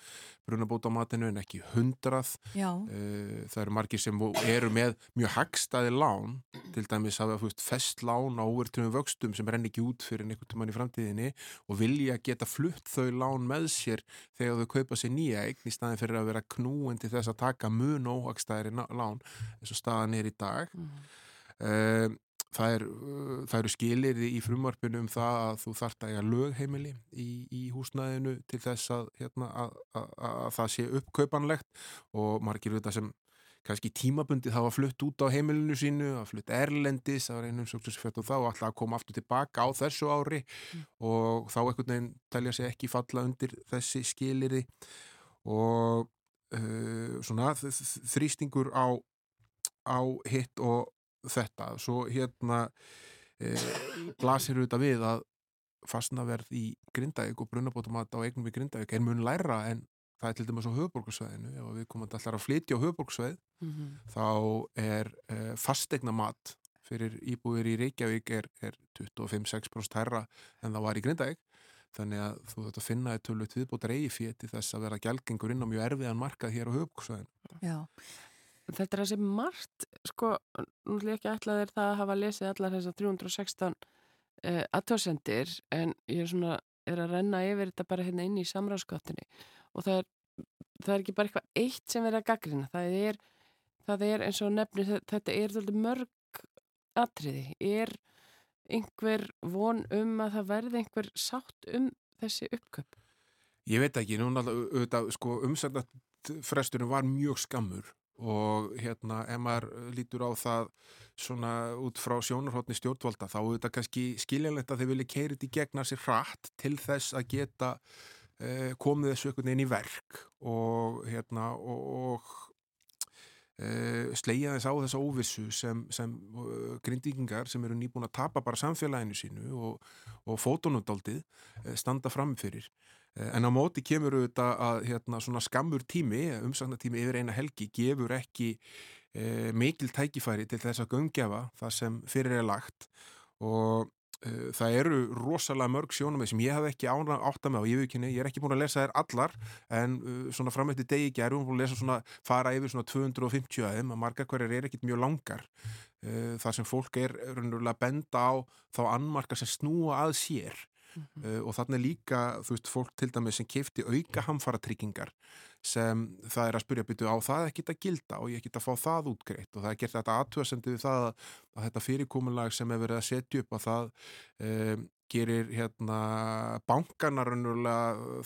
brunabótamatinu en ekki 100. Já. Eh, það eru margir sem eru með mjög hagstaði lán, til dæmis fúst, fest lán á overtröfum vöxtum sem renn ekki út fyrir einhvern tímann í framtíðinni og vilja geta flutt þau lán með sér þegar þau kaupa sér nýja eign í staðin fyrir að vera knúin til þess að taka mun óhagstæðri ná- lán eins og staðan er í dag. Mm. Það, er, uh, það eru skilir í frumvarpinu um það að þú þarft að eiga lögheimili í, í húsnæðinu til þess að, hérna, að, að, að það sé uppkaupanlegt og margir þetta sem kannski tímabundið hafa flutt út á heimilinu sínu, að flutt erlendis, það var einum það og alltaf að koma aftur tilbaka á þessu ári og þá einhvern veginn telja sig ekki falla undir þessi skiliri og uh, svona þrýstingur á, á hitt og þetta. Svo hérna uh, blasir auðvitað við að fastnaverð í Grindavík og brunabótumat á eignum við Grindavík er mun læra en það er til dæmis á höfuborgarsvæðinu ef við komum allar að flytja á höfuborgarsvæð Mhm. þá er uh, fastegna mat fyrir íbúðir í Reykjavík er, er 25-6% herra en það var í Grindavík þannig að þú þetta finna í tölut viðbótar eigi fyrir til þess að vera gælgengur inn á mjög erfiðan markað hér á höfuborgarsvæðinu Já. Þetta er þessi margt, sko, nú ætlum ég ekki að ætla þér það að hafa lesið allar þessar 316 uh, aðtöðsendir en ég er svona, er að renna yfir þetta bara hérna inn í samráðskottinni og það er, það er ekki bara eitthvað eitt sem verið að gaggrina, það er, það er eins og nefnir, þetta er þáttið mörg atriði, er einhver von um að það verði einhver sátt um þessi uppköp? Ég veit ekki, núna sko, umsæknarfresturinn var mjög skammur og hérna, ef maður lítur á það svona út frá sjónarhóttni stjórnvalda, þá auðvitað kannski skiljanlegt að þeir vilja keirið í gegna sér hratt til þess að geta eh, komið þessu einhvern veginn í verk og hérna, og, og uh, slegja þess á þessa óvissu sem, sem uh, grindíkingar sem eru nýbúin að tapa bara samfélaginu sínu og, og fótonundaldið uh, standa framfyrir. Uh, en á móti kemur auðvitað að hérna, skammur tími, umsagnatími yfir eina helgi, gefur ekki uh, mikil tækifæri til þess að göngjafa það sem fyrir er lagt. Og Uh, það eru rosalega mörg sjónum sem ég hef ekki átt að með ég, viðurkenni, ég er ekki búin að lesa þær allar en uh, svona fram eftir degi gerum við búin að lesa svona, fara yfir svona 250 að þeim að margar hverjar er ekkit mjög langar. Þar sem fólk er raunverulega benda á þá annmarka sem snúa að sér uh, og þannig líka þú veist fólk til dæmis sem kefti auka hamfaratryggingar sem það er að spyrja byttu á það ekki að gilda? Og ég get að fá það útgreitt? Og það er gert þetta aðtúasendi við það að, þetta fyrirkomulag sem er verið að setja upp að það um, gerir hérna bankanar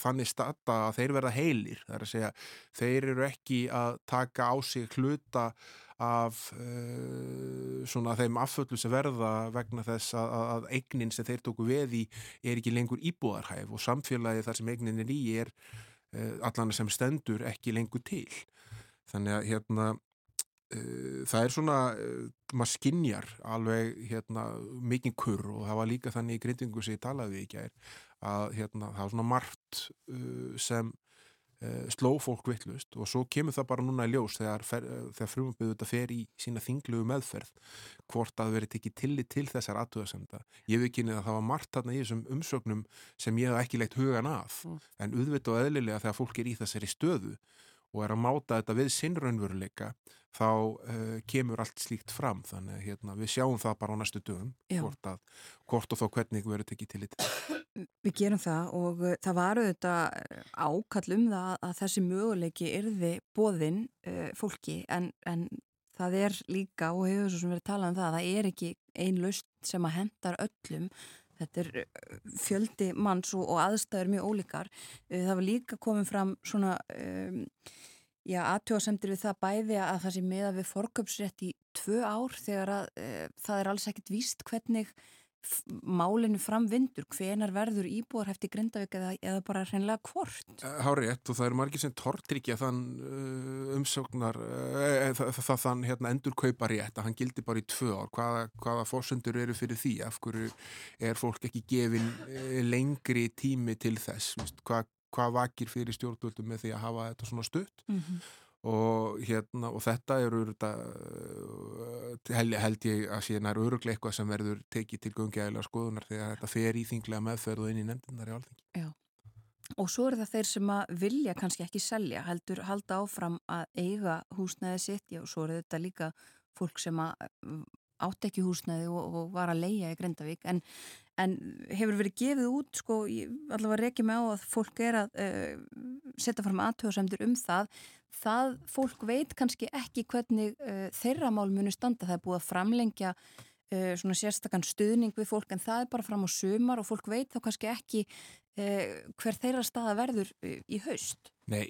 þannig stata að þeir verða heilir. Það er að segja, þeir eru ekki að taka á sig hluta af uh, svona þeim afföllu sem verða vegna þess að, að, eignin sem þeir tóku veð í er ekki lengur íbúðarhæf og samfélagi þar sem eignin er í er uh, allan sem stendur ekki lengur til. Þannig að hérna uh, það er svona maður skinjar alveg hérna mikið kurr og það var líka þannig í grindingu sem ég talaði í gær að hérna það var svona margt sem sló fólk vittlust og svo kemur það bara núna í ljós þegar, uh, þegar frumaböðu þetta fer í sína þinglugu meðferð hvort að veri tekið tillit til þessar aðtöðasemda. Ég hef ekki niður að það var margt þarna í þessum umsögnum sem ég hef ekki leitt hugan að en auðvitað og eðlilega þegar fólk er í þessari stöðu og er að máta þetta við sinnraunveruleika þá uh, kemur allt slíkt fram. Þannig að hérna, við sjáum það bara á næstu dögum hvort, að, hvort og þá hvernig verður tekið til þetta. Við gerum það og uh, það var auðvitað ákall um það að þessi möguleiki yrði bóðinn uh, fólki. En, en það er líka og hefur svo sem verið talað um það að það er ekki ein laust sem að hendar öllum þetta er uh, fjöldi manns og, og aðstæður mjög ólíkar. Uh, það var líka komið fram svona um, já, aðtjóðasemdir við það bæði að það sé meða við forköpsrétt í tvö ár þegar að uh, það er alls ekkert víst hvernig málinu framvindur, hvenar verður íbúar hefti Grindavík eða, eða bara hreinlega hvort? Hárétt og það eru margir sem tortryggja þann uh, umsóknar það, það, þann hérna, endur kaupa rétt að hann gildi bara í tvö ár. Hvaða, hvaða fórsendur eru fyrir því? Af hverju er fólk ekki gefin lengri tími til þess? Hvað, hvað vakir fyrir stjórnvöldum með því að hafa þetta svona stutt? Mhm. Og, hérna, og þetta eru þetta, uh, held, held ég að sé nær öruglega eitthvað sem verður tekið til göngjæðilega skoðunar þegar þetta fer í þinglega meðferð og inn í nefndinar í alþingi. Já. Og svo eru það þeir sem að vilja kannski ekki selja, heldur halda áfram að eiga húsnæði sitt, já, og svo eru þetta líka fólk sem að mm, átt ekki húsnæði og, og var að leia í Grindavík, en, en hefur verið gefið út, sko, allavega reykja mig á að fólk er að uh, setja fram aðtöðasemdur um það, það fólk veit kannski ekki hvernig uh, þeirra mál munu standa, það er búið að framlengja uh, svona sérstakann stuðning við fólk en það er bara fram á sumar og fólk veit þá kannski ekki uh, hver þeirra staða verður í haust. Nei,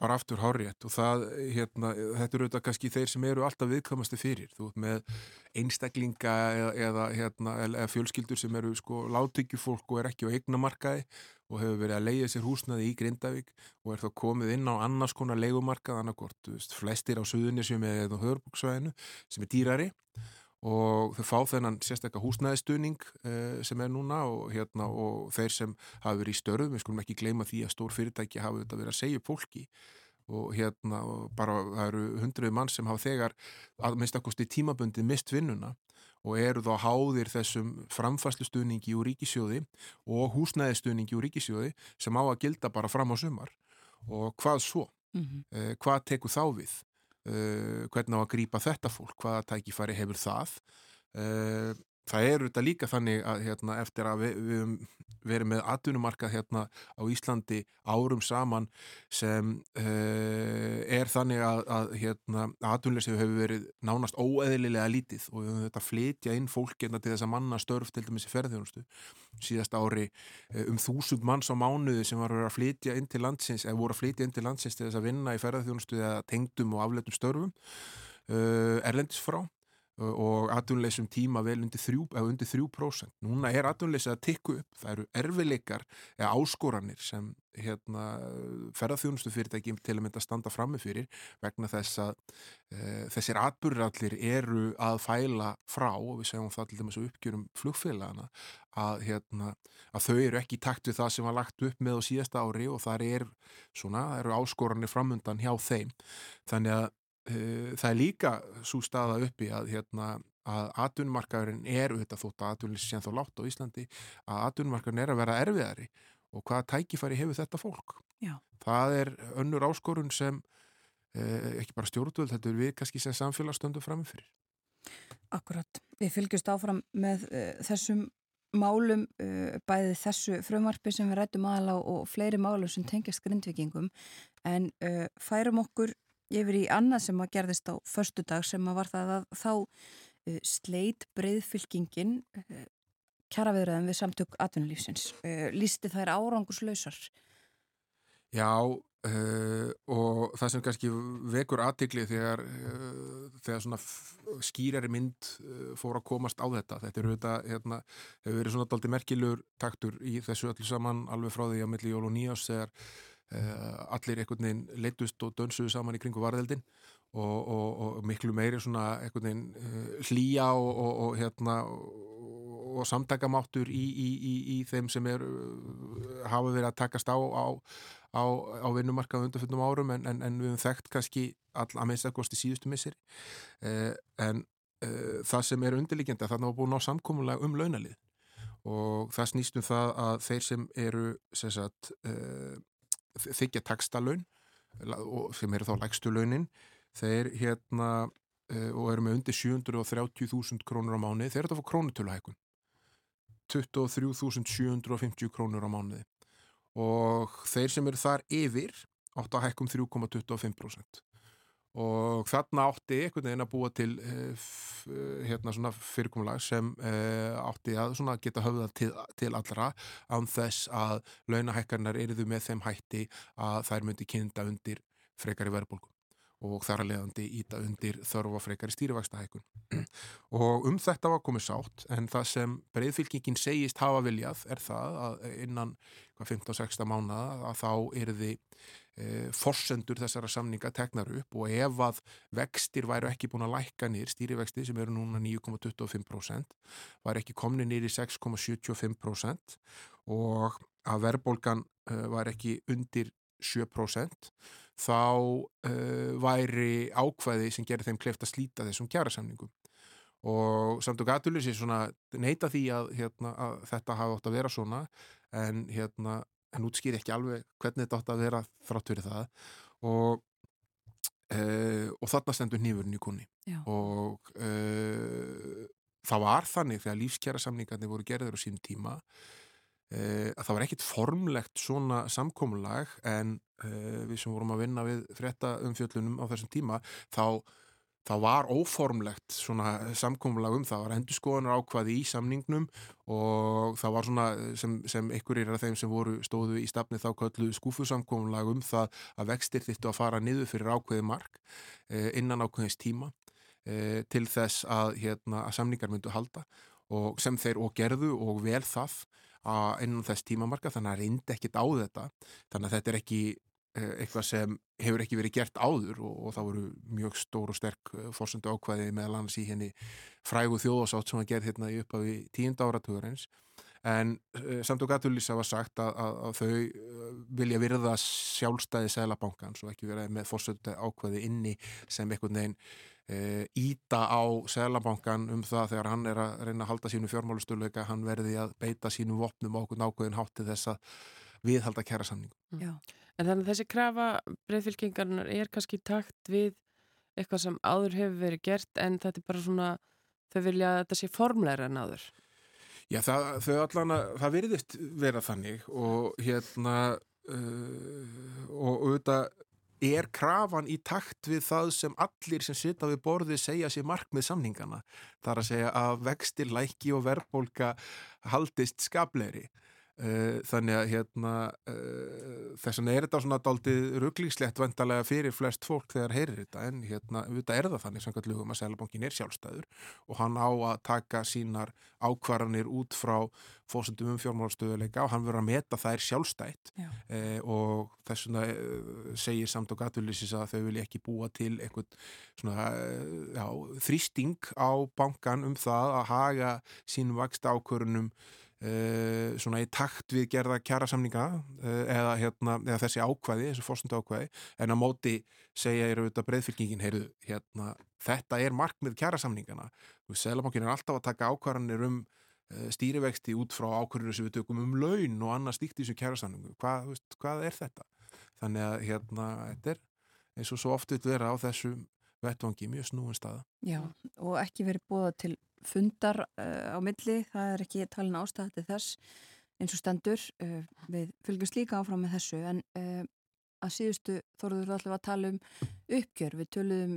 bara aftur hárétt og það, hérna, þetta eru auðvitað kannski þeir sem eru alltaf viðkvæmasti fyrir. Þú ert með einstaklinga eða, eða, hérna, eða fjölskyldur sem eru sko látíkjufólk og er ekki á eignamarkaði og hefur verið að leiða sér húsnaði í Grindavík og er þá komið inn á annars konar leigumarkað, annarkort, flestir á Suðunisjum eða Hörbuksvæðinu sem er dýrari. Og þau fá þennan sérstakka húsnæðistuðning uh, sem er núna og, hérna, og þeir sem hafa verið í störðum, við skulum ekki gleyma því að stór fyrirtæki hafa þetta verið að segja fólki. Og hérna og bara það eru hundruð mann sem hafa þegar að minnst akkusti tímabundi mist vinnuna og eru þá háðir þessum framfæslustuðningi úr ríkisjóði og húsnæðistuðningi úr ríkisjóði sem á að gilda bara fram á sumar og hvað svo? Mhm. Eh, hvað tekur þá við? Uh, hvernig á að grípa þetta fólk, hvaða tækifæri hefur það uh, það er þetta líka þannig að hérna, eftir að við, við verið með atvinnumarkað hérna á Íslandi árum saman sem uh, er þannig að, að hérna, atvinnleysi hefur verið nánast óeðlilega lítið og við höfum þetta flytja inn fólk hérna til þess að manna störf til dæmis í ferðjónustu síðast ári uh, um þúsund manns á mánuði sem var að flytja inn til landsins eða voru að flytja inn til landsins til þess að vinna í ferðjónustu eða tengdum og afletum störfum uh, erlendis frá og atvinnleysum tíma vel undir 3%, eða undir 3%. Núna er atvinnleysi að tikku upp. Það eru erfileikar eða áskoranir sem hérna, ferðarþjónustu fyrirtæki til að mynda að standa frammi fyrir vegna þess að e, þessir atbyrrallir eru að fæla frá og við segjum það til dæmis að uppgjörum flugfélagana að, hérna, að þau eru ekki í takt við það sem var lagt upp með á síðasta ári og það er svona, eru áskoranir framundan hjá þeim. Þannig að það er líka svo staða uppi að, hérna, að atvinnumarkaðurinn er auðvitað þótt að atvinnuleysi sé þá látt á Íslandi að atvinnumarkaðurinn er að vera erfiðari. Og hvaða tækifæri hefur þetta fólk? Já. það er önnur áskorun sem uh, ekki bara stjórnvöld þetta er við kannski sem samfélagsstöndu framifyrir Akkurat, við fylgjumst áfram með uh, þessum málum, uh, bæði þessu frumvarpi sem við rættum aðal á og fleiri málum sem tengjast grindvikingum en uh, færum okkur yfir í annað sem að gerðist á förstu dag sem að var það að þá uh, sleit breyðfylkingin uh, kjaraviðræðum við samtök atvinnulífsins. Uh, lísti þær árangurslausar? Já, og það sem kannski vekur aðtikli þegar, þegar svona skýrari mynd fór að komast á þetta þetta er auðvitað, hérna, hefur verið svona daldi merkilegur taktur í þessu öllu saman alveg frá því á milli jól og nýjás þegar allir einhvern veginn leittust og dönsuðu saman í kringu varðeldin og, og, og miklu meiri svona einhvern veginn uh, hlýja og, og, hérna og, samtakamáttur í, í, í, í þeim sem er uh, hafa verið að takast á á, á, á vinnumarkað undanfjöndum árum en, en, en við höfum þekkt kannski all, að minnst að kosti síðustu missir en það sem er undirliggjandi að þarna var búin á samkomulega um launalið og það snýst um það að þeir sem eru sem sagt, þykja takstalöun sem eru þá lægstu launin. Þeir hérna uh, og eru með undir 730.000 krónur á mánuði, þeir eru þetta að fá krónutöluhækun 23.750 krónur á mánuði. Og þeir sem eru þar yfir átt að hækkum 3,25% og þarna átti einhvern veginn að búa til f, uh, hérna svona fyrirkomulag sem uh, átti að svona geta höfða til, til allra án þess að launahækkarnar eruðu með þeim hætti að þær myndi kynna undir frekari verðbólgu og þar að leiðandi íta undir þörfa frekari stýrivægstahækun. og um þetta var komið sátt en það sem breyðfylkingin segist hafa viljað er það að innan 15-16 mánuða að þá eru þið e, forsendur þessara samninga teknar upp og ef að vextir væru ekki búin að lækka nýr, stýrivexti sem eru núna 9,25% var ekki komni nýr í 6,75% og að verðbólgan e, var ekki undir 7% þá uh, væri ákvæði sem gerir þeim kleift að slíta þessum kjærasamningum og samt og gatulur sér svona neita því að, hérna, að þetta hafa átt að vera svona en, hérna, en útskýri ekki alveg hvernig þetta átt að vera þrátt fyrir það og, uh, og þarna stendur nýfurinn í kunni Já. og uh, það var þannig þegar lífskjærasamningarnir voru gerður á sínum tíma uh, að það var ekkit formlegt svona samkomulag en við sem vorum að vinna við frétta umfjöllunum á þessum tíma þá, þá var óformlegt svona samkomulag um það, það var endur skoðanar ákvaði í samningnum og það var svona sem, sem einhverjir af þeim sem voru stóðu í stafni þá köllu skúfusamkomulag um það að vextir þittu að fara niður fyrir ákveði mark uh, innan ákveðins tíma uh, til þess að, hérna, að samningar myndu halda og sem þeir og gerðu og vel það að innan þess tímamarka þannig að reyndi ekkit á þetta. Þannig að þetta er ekki eh, eitthvað sem hefur ekki verið gert áður og, og það voru mjög stór og sterk fórsendu ákvæði meðal annars í henni frægu þjóðasátt sem var gerð hérna í upphafi tíunda áratugurins en uh, samt og gatulísa var sagt að, að, að þau vilja virða sjálfstæði Sælabankans og ekki vera með fórsendu ákvæði inni sem einhvern veginn uh, íta á Sælabankan um það þegar hann er að reyna að halda sínu fjármálustöluleika hann verði að beita sínum vopnum á okkur nákvæðin hátti þess að viðhalda kæra samningu Já. En þannig að þessi krafa breyðfylkingarnar er kannski takt við eitthvað sem áður hefur verið gert en þetta er bara svona, þau vilja að þetta sé formleira en áður. Já, það, þau allan að, það virðist vera þannig og hérna uh, og auðvitað er krafan í takt við það sem allir sem sita við borðið segja sér markmið samningana. Það er að segja að vextir, læki og verðbólka haldist skapleiri. Uh, þannig að hérna uh, þess vegna er þetta svona daldið rugglingslegt vandalega fyrir flest fólk þegar heyrir þetta. En hérna auðvitað er það þannig samkvæmt lögum að Sælabankin er sjálfstæður og hann á að taka sínar ákvarðanir út frá fósundum um fjármálastöðuleika og hann verður að meta þær sjálfstætt. Uh, og þess vegna segir samt og gatulísis að þau vilja ekki búa til einhvern svona já, þrýsting á bankan um það að haga sínum vaksta ákvörunum Uh, svona í takt við gerða kjærasamninga uh, eða, hérna, eða þessi ákvæði, þessi fórstundu ákvæði en á móti segja ég auðvitað heyrðu, hérna, þetta er markmið kjærasamningana Sælabankin er alltaf að taka ákvarðanir um uh, stýrivexti út frá ákvarðanir sem við tökum um laun og annað stíkt í þessu kjærasamningu hvað, veist, hvað er þetta? Þannig að hérna, þetta er eins og svo oft vil vera á þessu vettvangi mjög snúin staða. Já, og ekki verið búða til fundar uh, á milli, það er ekki talin ástæða til þess eins og stendur. Uh, við fylgjumst líka áfram með þessu. En uh, að síðustu þóruður allir að tala um uppgjör. Við töluðum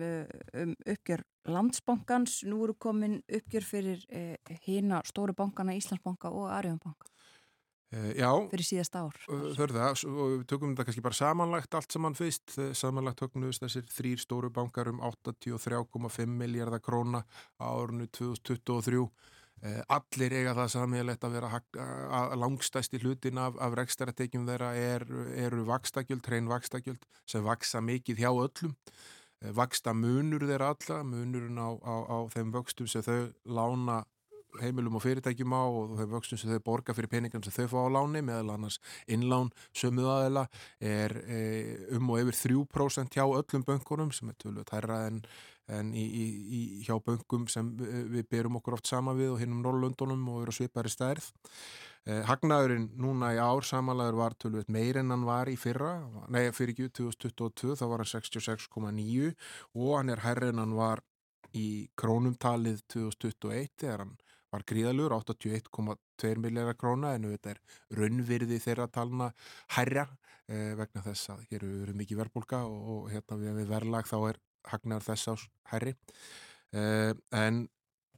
um uppgjör landsbankans, nú eru komin uppgjör fyrir hína stóru bankana Íslandsbanka og Arjónbanka já, fyrir síðasta ár. það s- og við tökum þetta kannski bara samanlagt allt saman fyrst, Eh, samanlagt töknuðust þessir þrýr stóru bankar um 83,5 miljardar króna á árinu 2023 Eh, Allir eiga það samíðalegt að vera að langstæsti hlutin af, af rekstaratekjum þeirra er, eru vakstakjöld, hrein vakstakjöld sem vaksa mikið hjá öllum. Eh, vaksta munur þeirra alla munurinn á, á, á þeim vöxtum sem þau lána heimilum og fyrirtækjum á og þeim vöxtum sem þau borga fyrir peningan sem þau fá á láni meðal annars innlán sömuð aðeila er e, um og yfir 3% hjá öllum bönkunum sem er tölvöld hærra en, en í, í, í, hjá bönkum sem við, berum okkur oft sama við og hinnum Norrlundunum og eru svipari stærð. Eh, Hagnaðurinn núna í ár samanlegar var tölvöld meir en hann var í fyrra, nei fyrir ekki 2022 þá var hann 66,9 og hann er hærri en hann var í krónumtalið 2021 þegar hann var gríðalur 81,2 miljardar króna en þetta er raunvirði þeirra talna hærra eh, vegna þess að hér eru mikið verðbólka og, og hérna við, við verðlag þá er hagnaður þess ás hærri. Eh, en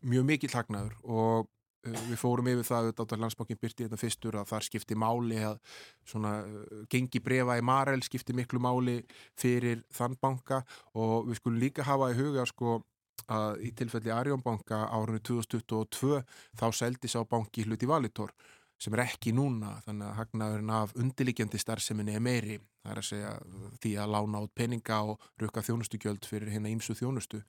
mjög mikill hagnaður og uh, við fórum yfir það auðvitað að landsbankin byrti þetta fyrstur að þar skipti máli að svona uh, gengi brefa í Marel skipti miklu máli fyrir þann banka og við skulum líka hafa í huga sko að í tilfelli Arjónbanka árunni 2022 þá seldi sá banki hluti Valitor sem er ekki núna þannig að hagnaðurinn af undirliggjandi starfseminni er meiri. Það er að segja því að lána át peninga og rukka þjónustugjöld fyrir hérna ímsu þjónustu.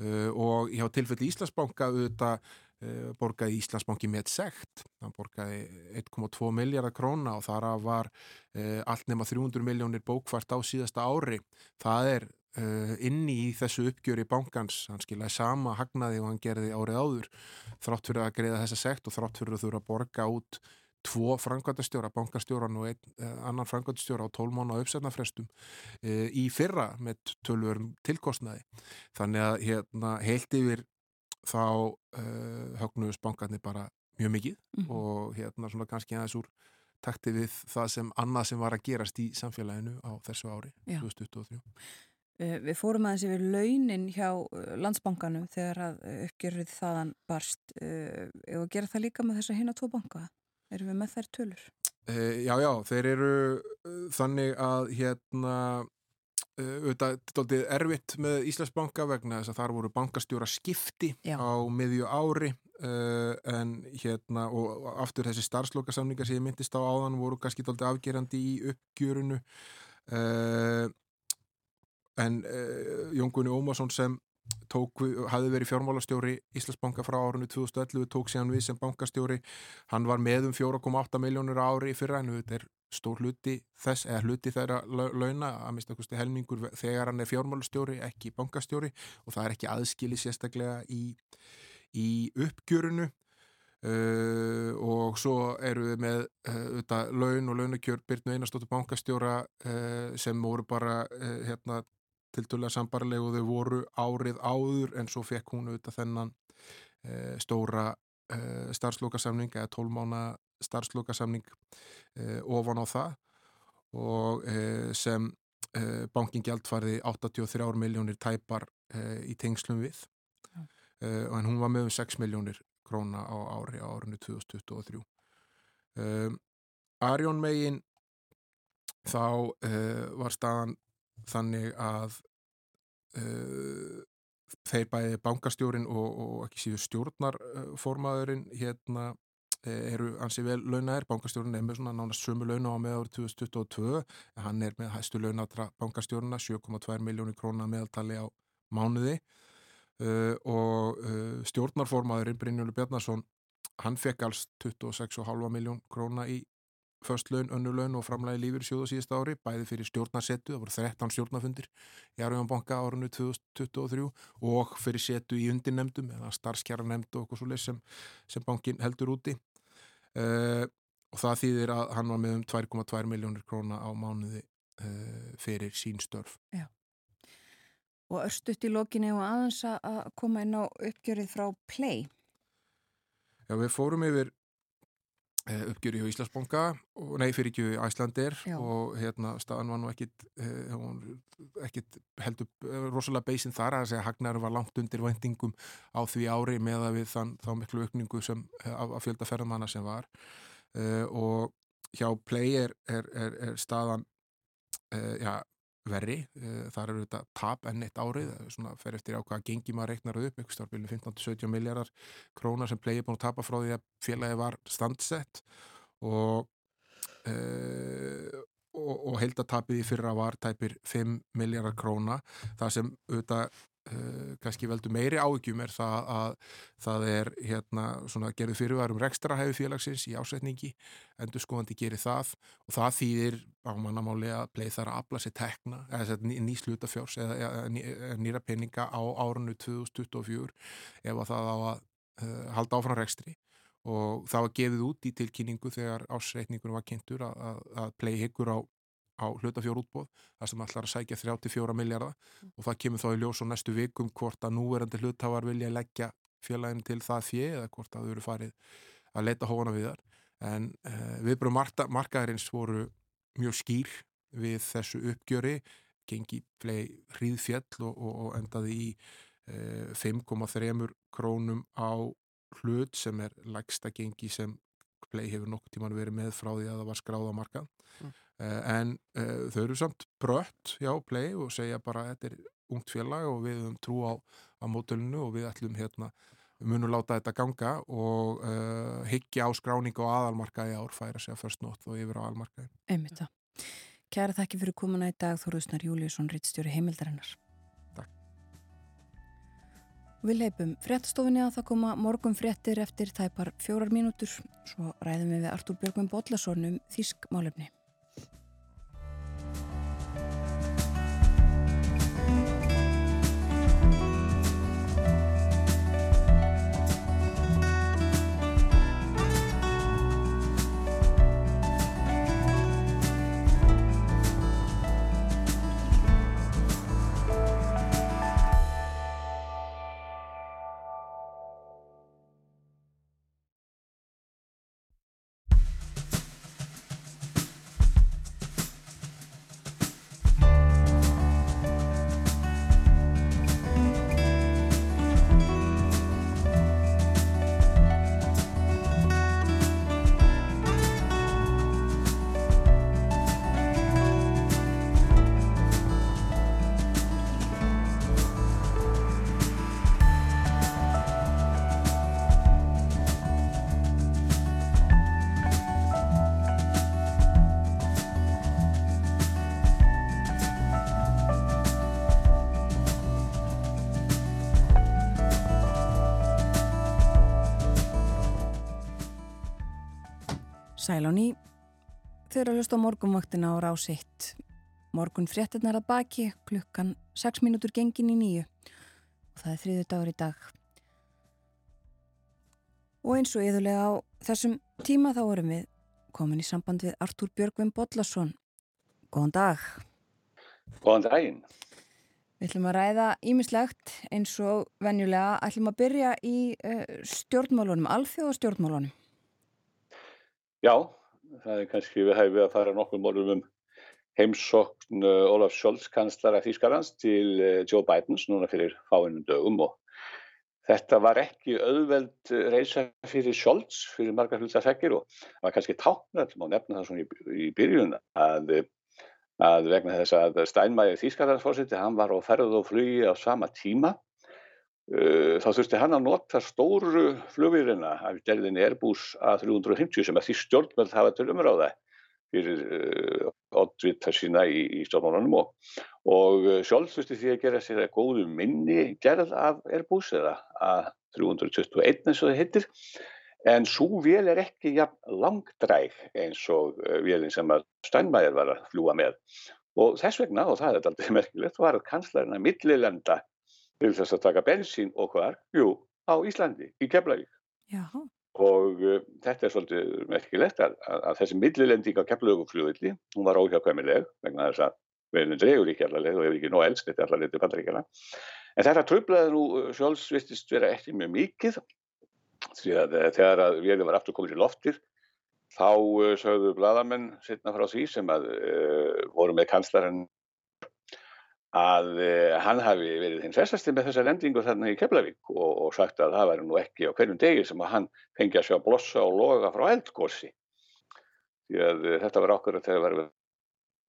Uh, og hjá tilfelli Íslandsbanka auðvitað uh, borgaði Íslandsbanki með sekt hann borgaði 1,2 miljardar króna og þar var uh, allt nema 300 miljónir bókvart á síðasta ári. Það er inni í þessu uppgjöri bankans, hann skilaði sama hagnaði og hann gerði árið áður þrátt fyrir að greiða þessa sekt og þrátt fyrir að þurfa að borga út tvo frangvæntastjóra, bankastjóran og einn uh, annan frangvæntastjóra á 12 mánu uppsetnafrestum uh, í fyrra með tölvurum tilkostnaði þannig að hérna heilt yfir þá uh, högnuðust bankarnir bara mjög mikið Mhm. og hérna svona kannski aðeins úr takti við það sem annað sem var að gerast í samfélaginu á þessu ári Já. 2023 Eh, Við fórum aðeins yfir launin hjá eh, landsbankanum þegar að eh, uppgjörið þaðan barst. Eh, að gera það líka með þessa hina tvo banka? Erum við með þær tölur? Uh, já, já, þeir eru þannig að hérna auðvitað dálítið erfitt með Íslandsbanka vegna þess að þar voru bankastjóra skipti Já. á miðju ári uh, en hérna og og aftur þessi starfslokasamningar sem ég myndist á áðan voru kannski dálítið afgerandi í uppgjörunu uh, en uh, Jón Gunni Ómarsson sem tók, hafði verið fjármálastjóri Íslandsbanka frá árunni 2011 tók síðan við sem bankastjóri. Hann var með um 4,8 miljónur ári fyrra en þetta er stór hluti þess, eða hluti þeirra lau- launa að mista kosti helmingur þegar hann er fjármálastjóri, ekki bankastjóri. Og það er ekki aðskili sérstaklega í, í uppgjörunu Uh, og svo eru við með uh, þetta, laun og launakjör Byrnu Einarstóttur bankastjóra uh, sem voru bara uh, hérna, tildulega sambarlegu og þau voru árið áður en svo fekk hún auðvitað þennan uh, stóra uh, starfslokasamning eða 12 mána starfslokasamning uh, ofan á það og sem bankin gjaldfærði 83 miljónir tæpar í tengslum við. Uh, en hún var með um 6 miljónir króna á ári á árinu 2023 um, Arjón megin þá uh, var staðan þannig að uh, þeir bæði bankastjórin og, og ekki síður stjórnarformaðurinn hérna eh, eru ansi vel launaðir, bankastjórun er með svona nánast sömu launa á með árið 2022 en hann er með hæstu launatra bankastjóruna 7,2 miljónir króna meðaltali á mánuði. Uh, og uh, stjórnarformaðurinn Brynjólu Bjarnason hann fekk alls 26,5 miljón króna í först laun, önnur laun og framlægi lífur sjóðu síðust ári, bæði fyrir stjórnarsetu, það voru 13 stjórnarfundir í Arjóðan banka árunni 2023 og fyrir setu í undirnemdum eða starfskjara nemndu og okkur svo leys sem, sem bankin heldur úti uh, og það þýðir að hann var með um 2,2 miljónir króna á mánuði uh, fyrir sín störf. Já. Og örstutt í lokinni og aðeins að- koma inn á uppgjörið frá Play. Já, við fórum yfir uppgjöri hjá Íslandsbanka og nei fyrir ekki Æslandir Já. og hérna staðan var nú ekkit, eh, ekkit heldur eh, rosalega beisinn þar að segja að hagnaður var langt undir væntingum á því ári með að við þann, þá miklu aukningu sem eh, af, af fjölda ferðamanna sem var uh, og hjá Play er, er, er, er staðan uh, já, verri, uh, þar eru þetta tap enn eitt árið, svona fer eftir á hvaða gengi maður reiknar upp, einhvers stjórnbílu 15-17 miljardar krónar sem er búin að tapa frá því að félagi var standsett og uh, og, og heldatapið í fyrra var tæpir 5 miljardar króna það sem auðvitað uh, kannski veldur meiri áhyggjum er það að það er hérna svona gerðu fyrirværum rekstrahæfi félagsins í ásetningi endur skoðandi gerir það og það þýðir á mannamáli að bleið þar að afla sér tekna eða ný, ný slutafjárs eða, eða ný, nýra peninga á árunnu 2024 ef að það á að uh, halda áfram rekstri. Og það var gefið út í tilkynningu þegar ásreikningunum var kynntur að, að, að play higgur á, á hlutafjórútbóð þar sem ætlar að sækja 34 miljardar mm. og það kemur þá í ljós á næstu vikum hvort að núverandi hlutafar vilja leggja félagin til það fjö eða hvort að þau eru farið að leta hóna við þar en uh, viðbröðum markaðarins voru mjög skýr við þessu uppgjöri gengi play hríðfjall og, og, og endaði í uh, 5,3 krónum á hlut sem er lægsta gengi sem Play hefur nokkur tíman verið með frá því að það var skráð á markað mm. Uh, en uh, þau eru samt brött hjá Play og segja bara þetta er ungt félag og við höfum trú á, á mótölinu og við ætlum hérna munum láta þetta ganga og uh, hyggja á skráning og aðalmarkaði ár færa sig að först nótt og yfir á aðalmarkaði Einmitt það. Kæra þakki fyrir komuna í dag Þorðusnar Júliusson, rittstjóri heimildarinnar Við leipum fréttastofinni að það koma morgun fréttir eftir tæpar fjórar mínútur. Svo ræðum við við Artúr Björgvin Bodlason um Þísk málefni. Sæl á ný, þau eru að hlusta á morgunvaktina á rás 1. Morgun fréttinnar að baki, klukkan 6 mínútur gengin í nýju og það er þriðu dagur í dag. Og eins og yðurlega á þessum tíma þá erum við komin í samband við Artúr Björgvin Bodlasson. Góðan dag. Góðan daginn. Við ætlum að ræða ímislegt eins og venjulega ætlum að byrja í uh, stjórnmálunum, alþjóðastjórnmálunum. Já, það er kannski við hæfið að fara nokkur mórnum um heimsókn uh, Ólaf Scholz, kanslara Þýskarlands, til uh, Joe Bidens núna fyrir fáinnum dögum og þetta var ekki auðveld reysa fyrir Scholz, fyrir margar hlutafekkir og það var kannski táknall, má nefna það svona í, í byrjun, að, að vegna þess að Steinmeier Þýskarlandsfórsiti, hann var á ferð og flugi á sama tíma. Uh, þá þurfti hann að nota stóru flugvíðina af gerðinni Airbus A350 sem að því stjórnmjöld hafa til umráða fyrir uh, oddvita sína í, í stjórnmálunum og, og uh, sjálf þurfti því að gera sér að góðu minni gerð af Airbus eða A321 eins og það hittir en svo vél er ekki ja, langdræg eins og vélinn sem að Steinmeier var að fljúa með. Og þess vegna, og það er alltaf merkilegt, var að kanslarina millilenda til þess að taka bensín og hvar? Jú, á Íslandi, í Keflavík. Já. Og uh, þetta er svolítið merkilegt að, að, að þessi millilending á Keflavíkufljóðvilli, hún var óhjákvæmileg vegna þess að veðinu dregur ekki allarleið og hefur ekki nóg elst, þetta er allarleið til bandaríkjana. En þetta tröflaði nú sjálfsvistist vera ekki mjög mikið því að þegar að við var aftur komið til loftir þá uh, sögðu bladamenn setna frá því sem að uh, voru með kanslarinn að uh, hann hafi verið hinn festasti með þessa rendingu þarna í Keflavík og, og sagt að það væri nú ekki á hverjum degi sem að hann fengi að sjá blossa og loga frá eldgósi því að uh, þetta var okkur að þegar var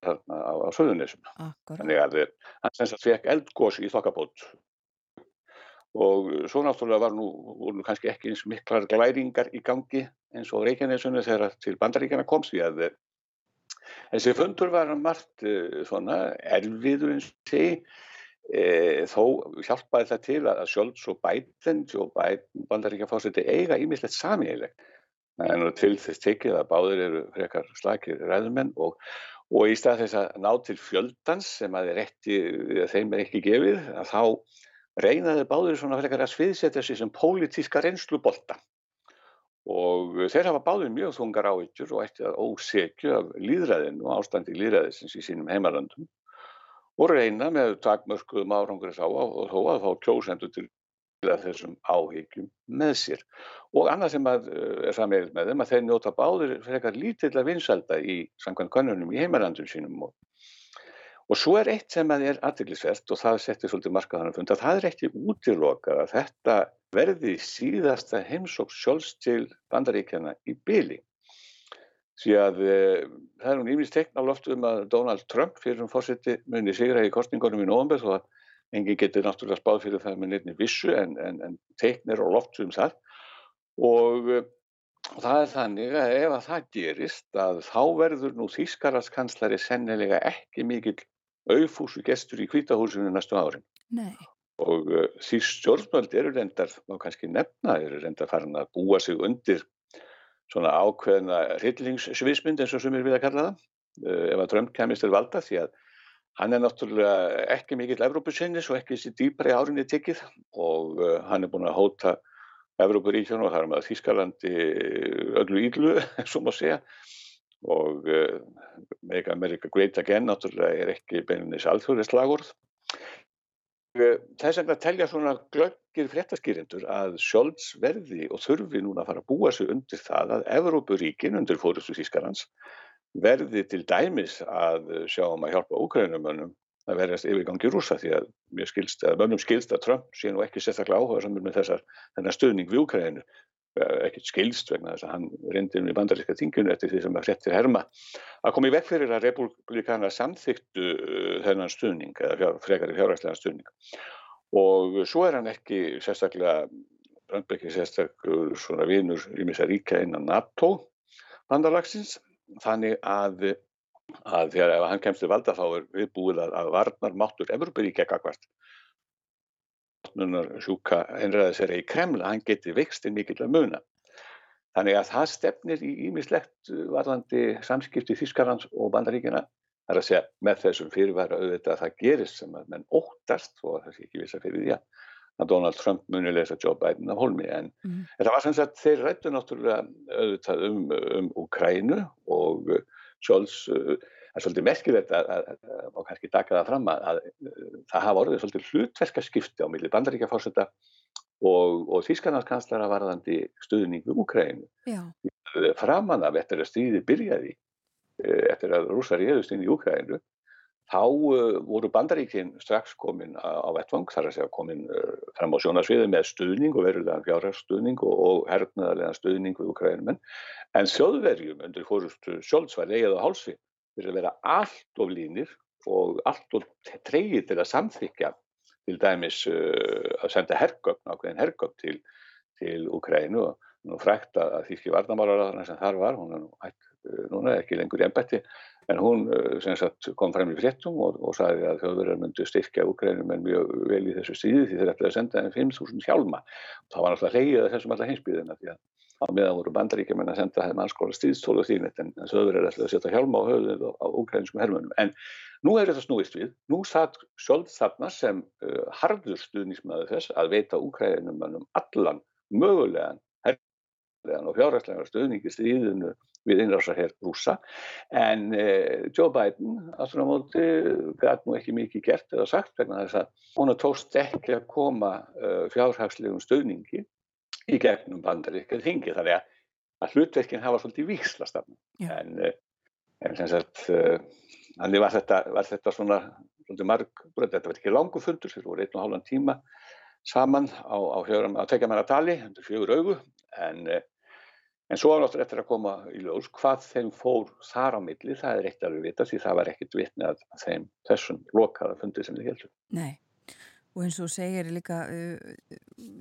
þarna á, á Suðunisum. Þannig að uh, hann sem sagt fekk eldgós í þokkabót. Og svo náttúrulega var nú, nú kannski ekki eins miklar glæringar í gangi eins og Reykjanesunni þegar til bandaríkjana komst því að þessi fundur var margt uh, svona erfiður eins og segi. E, þó hjálpaði það til að Scholz og Biden, Joe Biden bandaríkja fórseti eiga ímislegt samíðileg en til þess tekið að báðir eru frekar slakir ræðumenn og, og í stað þess að ná til fjöldans sem að ekki, þeim er ekki gefið að þá reynaði báðir svona frekar að sviðsetja sig sem pólitíska reynslubolta og þeir hafa báðir mjög þungar áhyggjur og eftir að ósekju af líðræðinu og ástandi líðræðisins í sínum heimalandum og reyna með takmörkuðum árangur þá og þó að fá kjósendur til þessum áhyggjum með sér. Og annað sem að, er sammeðið með þeim að þeir njóta báðir frekar lítill að vinsalda í samkvæmt kannunum í heimalandum sínum. Og, og svo er eitt sem að er aðtillisvert og það settir svolítið markaðanum fund að það er ekki útilokað að þetta verði síðasta heimsóks sjálfs til bandaríkjana í byli. Því að e, það er nú nýmist tekna loft um að Donald Trump fyrir um fórseti muni sigra í kostningunum í nógumber þó að engi getur náttúrulega spáð fyrir það með nefnir vissu en, en, en teknir og loft um það og e, það er þannig að ef að það gerist að þá verður nú Þýskararskanslari sennilega ekki mikill auðfúsu gestur í kvítahúsinu næstu árin. Nei. Og e, því stjórnmöld eru reyndar, þá kannski nefna, eru reyndar farin að búa sig undir svona ákveðna hryllingssviðsmynd eins og sem er við að kalla það uh, ef að Trump kemist til valda því að hann er náttúrulega ekki mikill Evrópusinnis og ekki þessi dýpar í árinni tekið og uh, hann er búin að hóta Evrópuríkjum og það er með Þískalandi öllu ídlu, svo má segja. Og Make America Great Again náttúrulega er ekki beininnis alþjóðislagur Þess vegna telja svona glöggir fréttaskýrindur að Scholz verði og þurfi núna að fara að búa sig undir það að Evrópuríkin undir fórustu Þískarans verði til dæmis að sjá um að hjálpa ókrænumönnum að verðast yfirgangi rúsa því að mjög skilst að mönnum skilst að Trump sé nú ekki sérstaklega áhuga saman með þessar þennar stöðning við Úkrænu ekkert skilst vegna þess að hann reyndi um í bandaríska tingjunu eftir því sem að hrettir herma að koma í vekk fyrir að republikana samþyktu uh, þennan stuðning eða fjár, frekari fjárhærslega stuðning. Og svo er hann ekki sérstaklega Brandberg er sérstaklega svona vinur í misa ríka innan NATO bandalagsins þannig að að þegar hann kemst til valda þá er viðbúið að varnar máttur Evroparíkja gagvart sjúka einræðis er í Kremla, hann geti vext inn mikill að muna. Þannig að það stefnir í ímislegt varðandi samskipti Þískarlands og Bandaríkina. Það er að segja með þessum fyrirværa auðvitað að það gerist sem að menn óttast og það sé ekki vissa fyrir því að Donald Trump muni lesa Joe Biden af holmi. En mm. þetta var sem sagt, þeir rættu náttúrulega auðvitað um, um Ukrænu og Scholz það er svolítið merkilegt að, að, að, og kannski taka það fram að það hafa orðið svolítið hlutverkaskipti á milli bandaríkjafórseta og, og þýskanarskanslara varðandi stuðning við Úkrænu. Framan af eftir að stríði byrjaði, e, eftir að rúsar réðust inn í Úkrænu, þá uh, voru bandaríkinn strax komin á, vettvang, þar að segja komin uh, fram á sjónasviði með stuðning og verulegan fjárhagsstuðning og, og hernaðarlegan stuðning við Úkrænumenn, en sjóðverjum undir fórustu Scholz var eigið á hálsvið fyrir að vera allt of línir og allt of treyið til að samþykja til dæmis uh, að senda hergögn, ákveðin hergögn til, til Ukrænu og nú frækt að Þýski Varnamálar sem þar var, hún er nú hægt, uh, núna ekki lengur í ennbætti, en hún uh, sagt, kom frem í fréttum og, og sagði að þjóðverðar myndu styrkja Ukrænum en mjög vel í þessu stíði því þeir ætlaði að senda þeim 5.000 hjálma. Það var náttúrulega hleyið þessum alla heimsbyðina því að á meðan voru bandaríkjumenn að senda þeim anskóla stíðstólu og þínit en þauður er alltaf að setja hjálma á höfuðið á ukrainskum hermunum. En nú er þetta snúist við. Nú satt sjálf þarna sem uh, harður stuðnismæðu þess að veita ukrainum allan mögulegan herrlegan og fjárhærslegan stuðningi stríðinu við innrásar hér rúsa. En uh, Joe Biden, aftur á móti, gæt nú ekki mikið gert eða sagt vegna þess að hún tókst ekki að koma uh, fjárhærslegum stuðningi í gegnum bandaríkjað þingi þannig að, að hlutverkinn hafa svolítið víkslastafn en, eh, en sem sagt uh, þannig var þetta, var þetta svona svolítið marg, þetta var ekki langu fundur þetta voru einn og hálfan tíma saman á, á, á tekja manna tali undir fjögur augu. En uh, En svo náttúrulega eftir að koma í ljós hvað þeim fór þar á milli, það er eitt alveg vita því það var ekkit vitni að þeim þessum lokaða fundi sem þið heldur. Nei, og eins og segir líka uh,